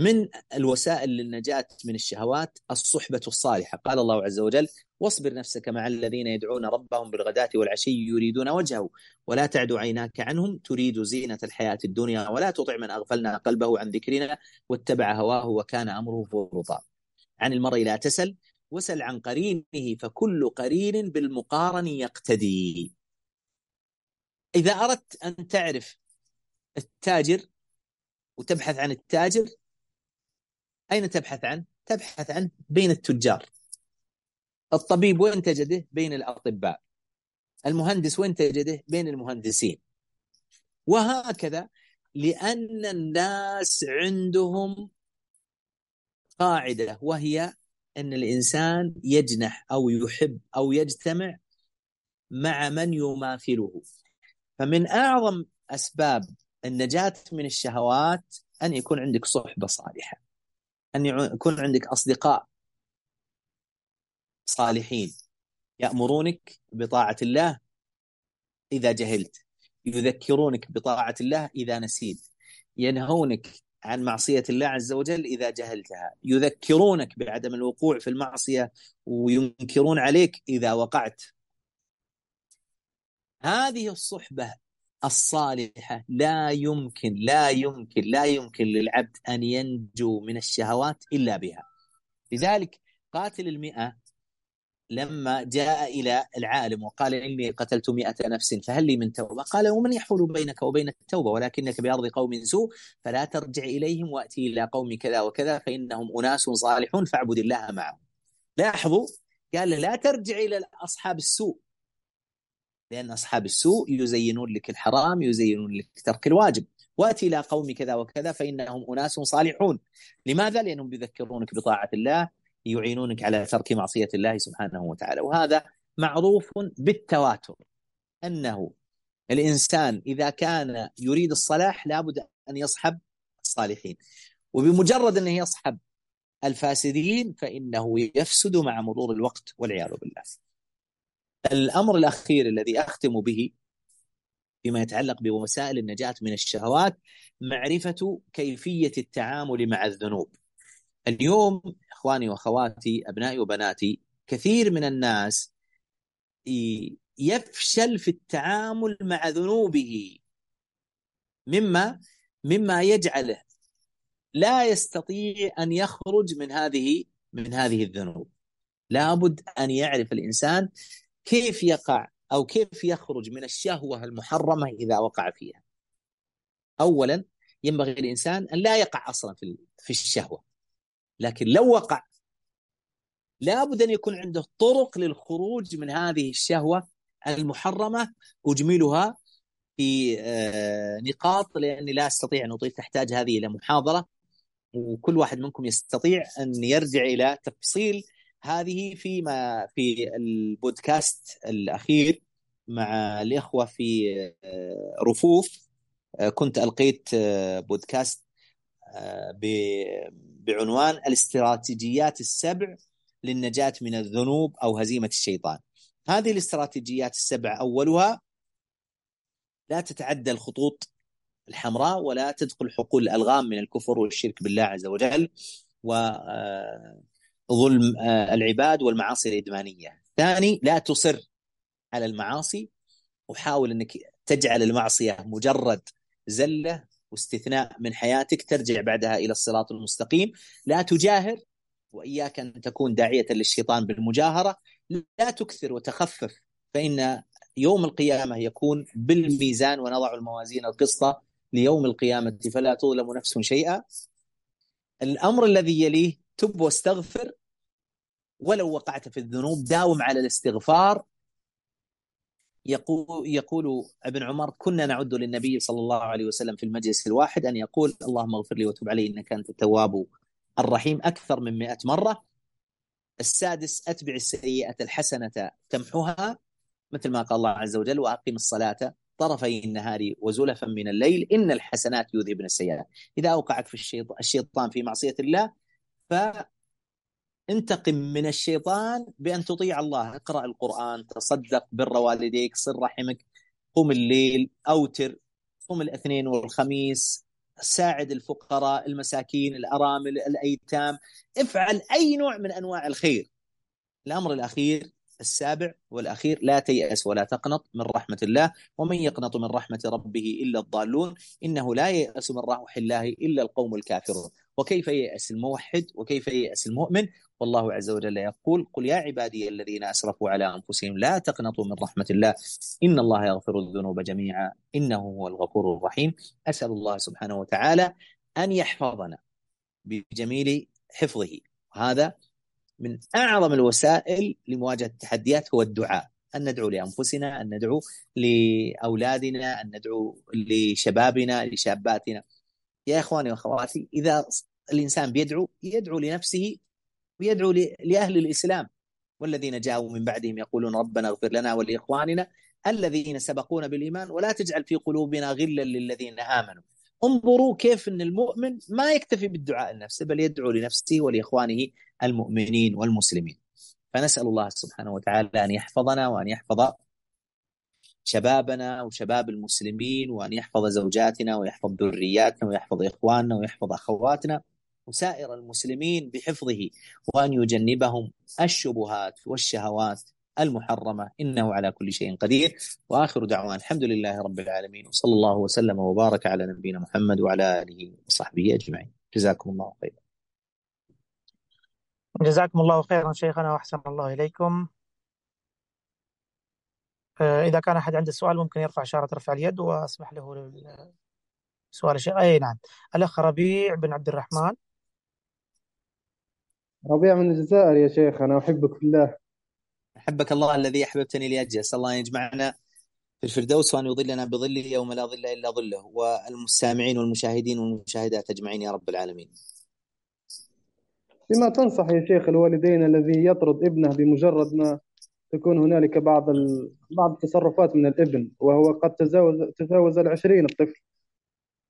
من الوسائل للنجاة من الشهوات الصحبة الصالحة قال الله عز وجل واصبر نفسك مع الذين يدعون ربهم بالغداة والعشي يريدون وجهه ولا تعد عيناك عنهم تريد زينة الحياة الدنيا ولا تطع من أغفلنا قلبه عن ذكرنا واتبع هواه وكان أمره فرطا عن المرء لا تسل وسل عن قرينه فكل قرين بالمقارن يقتدي إذا أردت أن تعرف التاجر وتبحث عن التاجر أين تبحث عنه؟ تبحث عنه بين التجار الطبيب وين تجده؟ بين الأطباء المهندس وين تجده؟ بين المهندسين وهكذا لأن الناس عندهم قاعدة وهي أن الإنسان يجنح أو يحب أو يجتمع مع من يماثله. فمن أعظم أسباب النجاة من الشهوات أن يكون عندك صحبة صالحة أن يكون عندك أصدقاء صالحين يأمرونك بطاعة الله إذا جهلت يذكرونك بطاعة الله إذا نسيت ينهونك عن معصية الله عز وجل إذا جهلتها. يذكرونك بعدم الوقوع في المعصية وينكرون عليك إذا وقعت. هذه الصحبة الصالحة لا يمكن لا يمكن لا يمكن للعبد أن ينجو من الشهوات إلا بها. لذلك قاتل المئة لما جاء إلى العالم وقال إني قتلت مئة نفس فهل لي من توبة؟ قال ومن يحول بينك وبين التوبة ولكنك بأرض قوم سوء فلا ترجع إليهم وأتي إلى قوم كذا وكذا فإنهم أناس صالحون فاعبد الله معهم. لاحظوا؟ قال لا ترجع إلى أصحاب السوء. لأن أصحاب السوء يزينون لك الحرام يزينون لك ترك الواجب. وأتي إلى قوم كذا وكذا فإنهم أناس صالحون. لماذا؟ لأنهم يذكرونك بطاعة الله يعينونك على ترك معصية الله سبحانه وتعالى وهذا معروف بالتواتر أنه الإنسان إذا كان يريد الصلاح لابد أن يصحب الصالحين وبمجرد أنه يصحب الفاسدين فإنه يفسد مع مرور الوقت والعياذ بالله. الأمر الأخير الذي أختم به فيما يتعلق بوسائل النجاة من الشهوات معرفة كيفية التعامل مع الذنوب. اليوم إخواني وأخواتي أبنائي وبناتي كثير من الناس يفشل في التعامل مع ذنوبه. مما مما يجعله لا يستطيع أن يخرج من هذه من هذه الذنوب. لابد أن يعرف الإنسان كيف يقع أو كيف يخرج من الشهوة المحرمة إذا وقع فيها. اولا ينبغي الانسان أن لا يقع أصلا في في الشهوة. لكن لو وقع لابد أن يكون عنده طرق للخروج من هذه الشهوة المحرمة اجملها في آه، نقاط لأني لا أستطيع أن أطيل تحتاج هذه إلى محاضرة وكل واحد منكم يستطيع أن يرجع إلى تفصيل هذه فيما في البودكاست الأخير مع الإخوة في آه، رفوف. آه، كنت ألقيت بودكاست بعنوان الاستراتيجيات السبع للنجاة من الذنوب أو هزيمة الشيطان. هذه الاستراتيجيات السبع أولها لا تتعدى الخطوط الحمراء ولا تدخل حقول الألغام من الكفر والشرك بالله عز وجل وظلم آه، العباد والمعاصي الإدمانية. ثاني لا تصر على المعاصي. وحاول أنك تجعل المعصية مجرد زلة واستثناء من حياتك ترجع بعدها إلى الصراط المستقيم. لا تجاهر وإياك أن تكون داعية للشيطان بالمجاهرة. لا تكثر وتخفف فإن يوم القيامة يكون بالميزان ونضع الموازين القسط ليوم القيامة فلا تظلم نفس شيئا. الأمر الذي يليه تب واستغفر. ولو وقعت في الذنوب داوم على الاستغفار. يقول يقول ابن عمر كنا نعد للنبي صلى الله عليه وسلم في المجلس الواحد أن يقول اللهم اغفر لي وتب علي إنك أنت التواب الرحيم أكثر من 100 مرة. السادس أتبع السيئة الحسنة تمحها مثل ما قال الله عز وجل وأقم الصلاة طرفي النهار وزلفا من الليل إن الحسنات يذهبن السيئات. إذا أوقعك في الشيطان في معصية الله ف انتقم من الشيطان بأن تطيع الله. اقرأ القرآن تصدق بر والديك صل رحمك قم الليل أوتر قم الاثنين والخميس ساعد الفقراء المساكين الأرامل الأيتام. افعل أي نوع من أنواع الخير. الأمر الأخير السابع والأخير لا تيأس ولا تقنط من رحمة الله ومن يقنط من رحمة ربه إلا الضالون. إنه لا ييأس من روح الله إلا القوم الكافرون. وكيف ييأس الموحد وكيف ييأس المؤمن؟ والله عز وجل يقول قل يا عبادي الذين أسرفوا على أنفسهم لا تقنطوا من رحمة الله إن الله يغفر الذنوب جميعا إنه هو الغفور الرحيم أسأل الله سبحانه وتعالى أن يحفظنا بجميل حفظه. هذا من أعظم الوسائل لمواجهة التحديات هو الدعاء أن ندعو لأنفسنا أن ندعو لأولادنا أن ندعو لشبابنا لشاباتنا. يا إخواني وأخواتي إذا الإنسان بيدعو يدعو لنفسه ويدعو لأهل الإسلام والذين جاءوا من بعدهم يقولون ربنا اغفر لنا ولإخواننا الذين سبقونا بالإيمان ولا تجعل في قلوبنا غلا للذين آمنوا. انظروا كيف إن المؤمن ما يكتفي بالدعاء لنفسه بل يدعو لنفسه ولإخوانه المؤمنين والمسلمين. فنسأل الله سبحانه وتعالى أن يحفظنا وأن يحفظ شبابنا وشباب المسلمين وأن يحفظ زوجاتنا ويحفظ ذرياتنا ويحفظ إخواننا ويحفظ أخواتنا. وسائر المسلمين بحفظه وأن يجنبهم الشبهات والشهوات المحرمة. إنه على كل شيء قدير. وآخر دعوانا الحمد لله رب العالمين. وصلى الله وسلم وبارك على نبينا محمد وعلى آله وصحبه أجمعين. جزاكم الله خيرا. جزاكم الله خيرا شيخنا وأحسن الله إليكم. آه، إذا كان أحد عنده سؤال ممكن يرفع إشارة رفع اليد واسمح له سؤال الشيخ أي نعم. الأخ ربيع بن عبد الرحمن. ربيع من الجزائر يا شيخ أنا أحبك في الله. أحبك الله الذي أحببتني لأجله. أسأل الله أن يجمعنا في الفردوس وأن يظلنا بظله يوم لا ظل إلا ظله. والمستمعين والمشاهدين والمشاهدات أجمعين يا رب العالمين. بما تنصح يا شيخ الوالدين الذي يطرد ابنه بمجرد ما تكون هنالك بعض ال... بعض التصرفات من الابن وهو قد تجاوز تجاوز العشرين الطفل.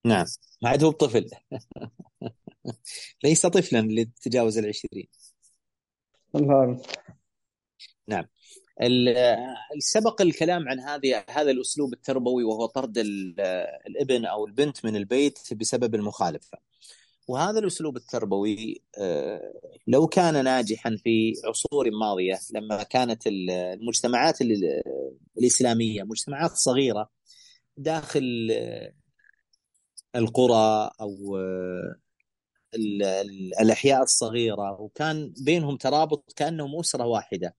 نعم ما عاد هو بطفل. ليس طفلا لتجاوز العشرين. الله. نعم. سبق الكلام عن هذه هذا الأسلوب التربوي وهو طرد الإبن أو البنت من البيت بسبب المخالفة. وهذا الأسلوب التربوي آه، لو كان ناجحا في عصور ماضية لما كانت المجتمعات الإسلامية مجتمعات صغيرة داخل القرى أو الأحياء الصغيرة وكان بينهم ترابط كأنهم أسرة واحدة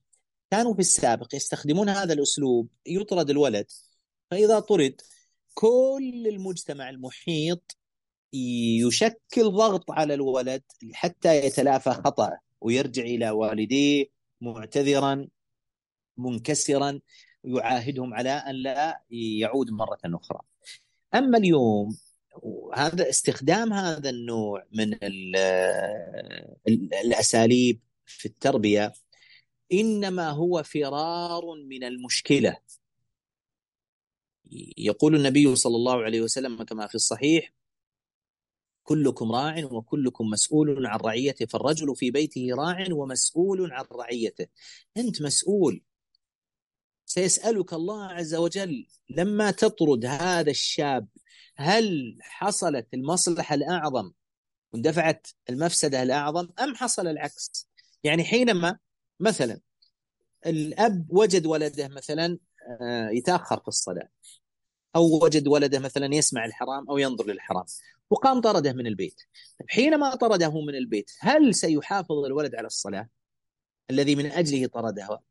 كانوا في السابق يستخدمون هذا الأسلوب يطرد الولد فإذا طرد كل المجتمع المحيط يشكل ضغط على الولد حتى يتلافى خطأه ويرجع إلى والديه معتذرا منكسرا يعاهدهم على أن لا يعود مرة أخرى. أما اليوم هذا استخدام هذا النوع من الأساليب في التربية إنما هو فرار من المشكلة. يقول النبي صلى الله عليه وسلم كما في الصحيح كلكم راع وكلكم مسؤول عن رعيته فالرجل في بيته راع ومسؤول عن رعيته. أنت مسؤول. سيسألك الله عز وجل لما تطرد هذا الشاب هل حصلت المصلحة الأعظم واندفعت المفسدة الأعظم أم حصل العكس؟ يعني حينما مثلا الأب وجد ولده مثلا آه، يتأخر في الصلاة أو وجد ولده مثلا يسمع الحرام أو ينظر للحرام وقام طرده من البيت. حينما طرده من البيت هل سيحافظ الولد على الصلاة الذي من أجله طرده؟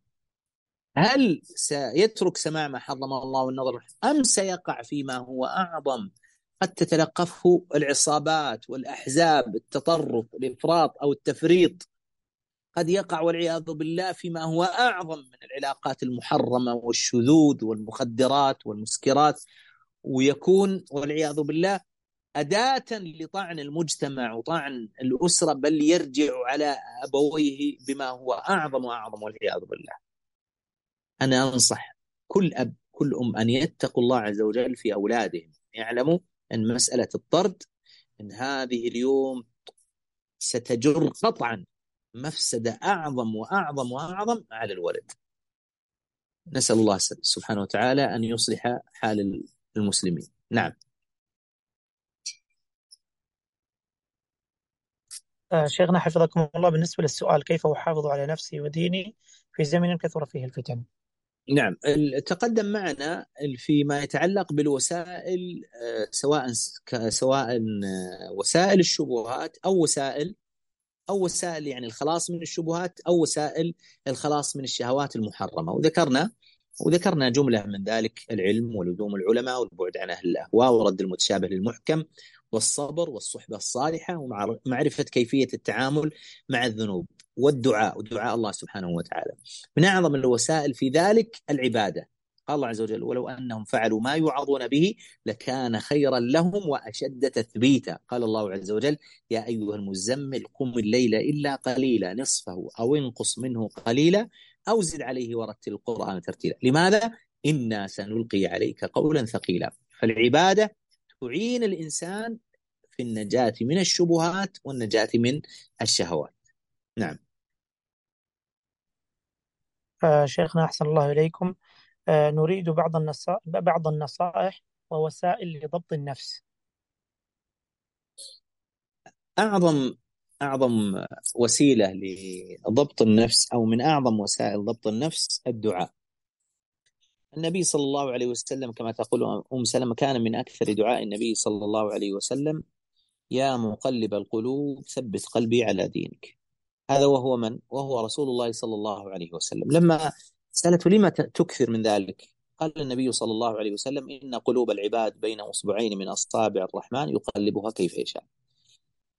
هل سيترك سماع ما حرم الله والنظر؟ أم سيقع فيما هو أعظم؟ قد تتلقفه العصابات والأحزاب التطرف الإفراط أو التفريط. قد يقع والعياذ بالله فيما هو أعظم من العلاقات المحرمة والشذوذ والمخدرات والمسكرات. ويكون والعياذ بالله أداة لطعن المجتمع وطعن الأسرة بل يرجع على أبويه بما هو أعظم وأعظم والعياذ بالله. أنا أنصح كل أب كل أم أن يتقوا الله عز وجل في أولادهم يعلموا أن مسألة الطرد أن هذه اليوم ستجر قطعا مفسدة أعظم وأعظم وأعظم على الولد نسأل الله سبحانه وتعالى أن يصلح حال المسلمين. نعم. آه، شيخنا حفظكم الله. بالنسبة للسؤال كيف أحافظ على نفسي وديني في زمن كثر فيه الفتن؟ نعم تقدم معنا فيما يتعلق بالوسائل آه، سواء سواء آه، وسائل الشبهات أو وسائل أو وسائل يعني الخلاص من الشبهات أو وسائل الخلاص من الشهوات المحرمة. وذكرنا وذكرنا جملة من ذلك العلم ولزوم العلماء والبعد عن أهل الأهواء ورد المتشابه للمحكم. والصبر والصحبة الصالحة ومعرفه كيفية التعامل مع الذنوب والدعاء ودعاء الله سبحانه وتعالى. من أعظم الوسائل في ذلك العبادة. قال الله عز وجل ولو أنهم فعلوا ما يوعظون به لكان خيرا لهم وأشد تثبيتا قال الله عز وجل يا أيها المزمل قم الليل إلا قليلا نصفه أو انقص منه قليلا أو زد عليه ورتل القرآن ترتيلا لماذا؟ إنا سنلقي عليك قولا ثقيلا فالعبادة تعين الإنسان في النجاة من الشبهات والنجاة من الشهوات. نعم. آه شيخنا أحسن الله إليكم. آه نريد بعض النصائح بعض النصائح ووسائل لضبط النفس. أعظم أعظم وسيلة لضبط النفس أو من أعظم وسائل ضبط النفس الدعاء. النبي صلى الله عليه وسلم كما تقول أم سلمة كان من أكثر دعاء النبي صلى الله عليه وسلم يا مقلب القلوب ثبت قلبي على دينك هذا وهو من؟ وهو رسول الله صلى الله عليه وسلم لما سألته لما تكثر من ذلك؟ قال النبي صلى الله عليه وسلم إن قلوب العباد بين أصبعين من أصابع الرحمن يقلبها كيف يشاء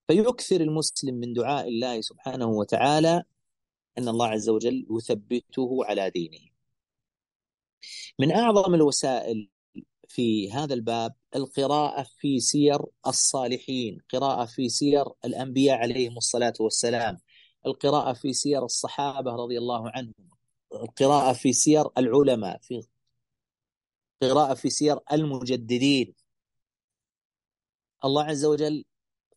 فيكثر المسلم من دعاء الله سبحانه وتعالى أن الله عز وجل يثبته على دينه من أعظم الوسائل في هذا الباب القراءة في سير الصالحين قراءة في سير الأنبياء عليهم الصلاة والسلام القراءة في سير الصحابة رضي الله عنهم القراءة في سير العلماء في قراءة في سير المجددين. الله عز وجل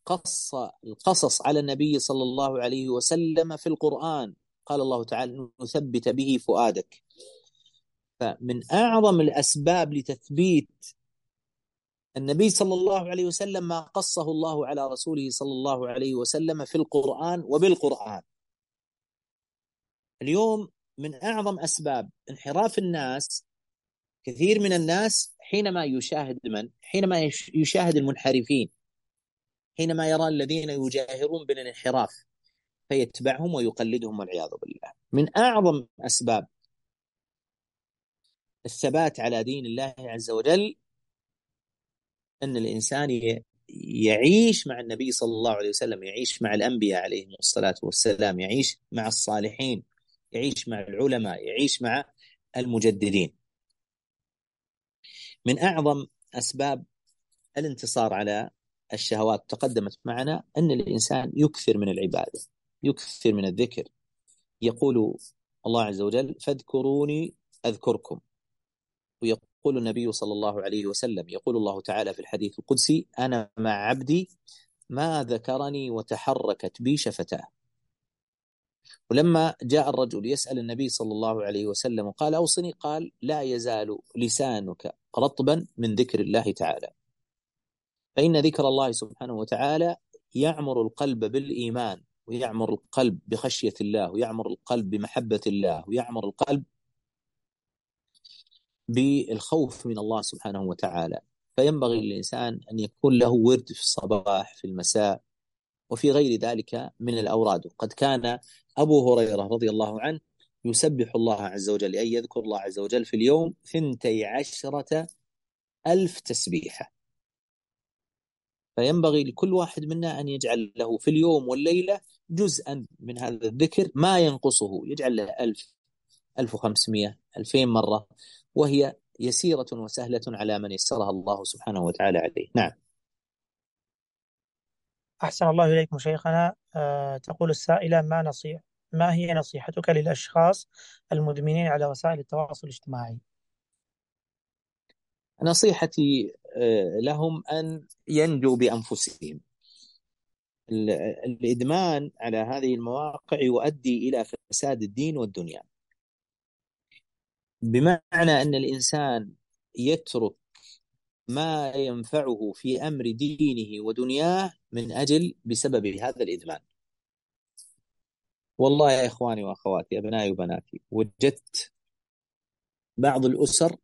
قص القصص على النبي صلى الله عليه وسلم في القرآن. قال الله تعالى نثبت به فؤادك. فمن أعظم الأسباب لتثبيت النبي صلى الله عليه وسلم ما قصه الله على رسوله صلى الله عليه وسلم في القرآن وبالقرآن. اليوم من أعظم أسباب انحراف الناس كثير من الناس حينما يشاهد من؟ حينما يشاهد المنحرفين. حينما يرى الذين يجاهرون بالانحراف فيتبعهم ويقلدهم والعياذ بالله. من أعظم أسباب الثبات على دين الله عز وجل أن الإنسان يعيش مع النبي صلى الله عليه وسلم يعيش مع الأنبياء عليهم الصلاة والسلام يعيش مع الصالحين يعيش مع العلماء يعيش مع المجددين. من أعظم أسباب الانتصار على الشهوات تقدمت معنا أن الإنسان يكثر من العبادة يكثر من الذكر. يقول الله عز وجل فاذكروني أذكركم. ويقول النبي صلى الله عليه وسلم يقول الله تعالى في الحديث القدسي أنا مع عبدي ما ذكرني وتحركت بي شفتاه. ولما جاء الرجل يسأل النبي صلى الله عليه وسلم قال أوصني. قال لا يزال لسانك رطبا من ذكر الله تعالى. فإن ذكر الله سبحانه وتعالى يعمر القلب بالإيمان ويعمر القلب بخشية الله ويعمر القلب بمحبة الله ويعمر القلب بالخوف من الله سبحانه وتعالى. فينبغي للإنسان أن يكون له ورد في الصباح في المساء وفي غير ذلك من الأوراد. قد كان أبو هريرة رضي الله عنه يسبح الله عز وجل أي يذكر الله عز وجل في اليوم ثنتي عشرة ألف تسبيحة. فينبغي لكل واحد منا أن يجعل له في اليوم والليلة جزءا من هذا الذكر ما ينقصه. يجعل له ألف ألف وخمسمائة ألفين مرة. وهي يسيرة وسهلة على من يسرها الله سبحانه وتعالى عليه. نعم. أحسن الله إليكم شيخنا. أه تقول السائلة ما نصيح ما هي نصيحتك للأشخاص المدمنين على وسائل التواصل الاجتماعي؟ نصيحتي لهم أن ينجوا بأنفسهم. الإدمان على هذه المواقع يؤدي إلى فساد الدين والدنيا. بمعنى أن الإنسان يترك ما ينفعه في أمر دينه ودنياه من أجل بسبب هذا الإدمان. والله يا إخواني وأخواتي أبنائي وبناتي وجدت بعض الأسر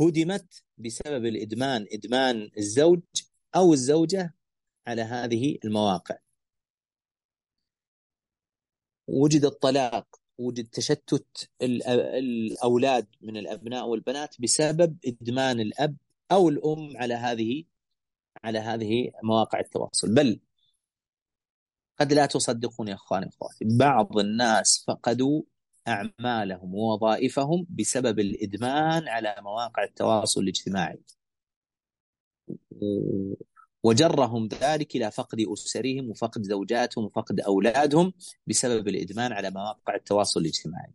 هدمت بسبب الإدمان إدمان الزوج أو الزوجة على هذه المواقع. وجد الطلاق وجد تشتت الأولاد من الأبناء والبنات بسبب إدمان الأب أو الأم على هذه على هذه مواقع التواصل. بل قد لا تصدقون يا إخواني وإخواتي بعض الناس فقدوا أعمالهم ووظائفهم بسبب الإدمان على مواقع التواصل الاجتماعي. وجرهم ذلك إلى فقد أسرهم وفقد زوجاتهم وفقد أولادهم بسبب الإدمان على مواقع التواصل الاجتماعي.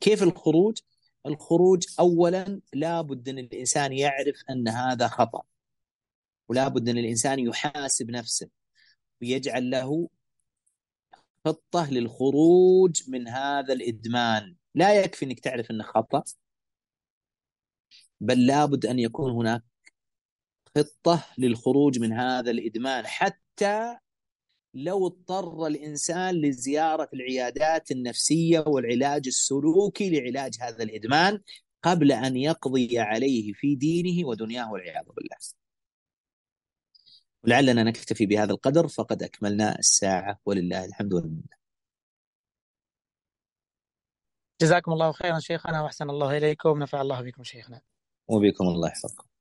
كيف الخروج؟ الخروج أولا لابد أن الإنسان يعرف أن هذا خطأ. ولابد أن الإنسان يحاسب نفسه ويجعل له خطة للخروج من هذا الإدمان. لا يكفي أنك تعرف أنه خطأ بل لابد أن يكون هناك خطة للخروج من هذا الإدمان حتى لو اضطر الإنسان لزيارة العيادات النفسية والعلاج السلوكي لعلاج هذا الإدمان قبل أن يقضي عليه في دينه ودنياه والعياذ بالله. ولعلنا نكتفي بهذا القدر فقد أكملنا الساعة ولله الحمد والمنة. جزاكم الله خيرا شيخنا وأحسن الله إليكم ونفع الله بكم شيخنا. وبكم الله يحفظكم.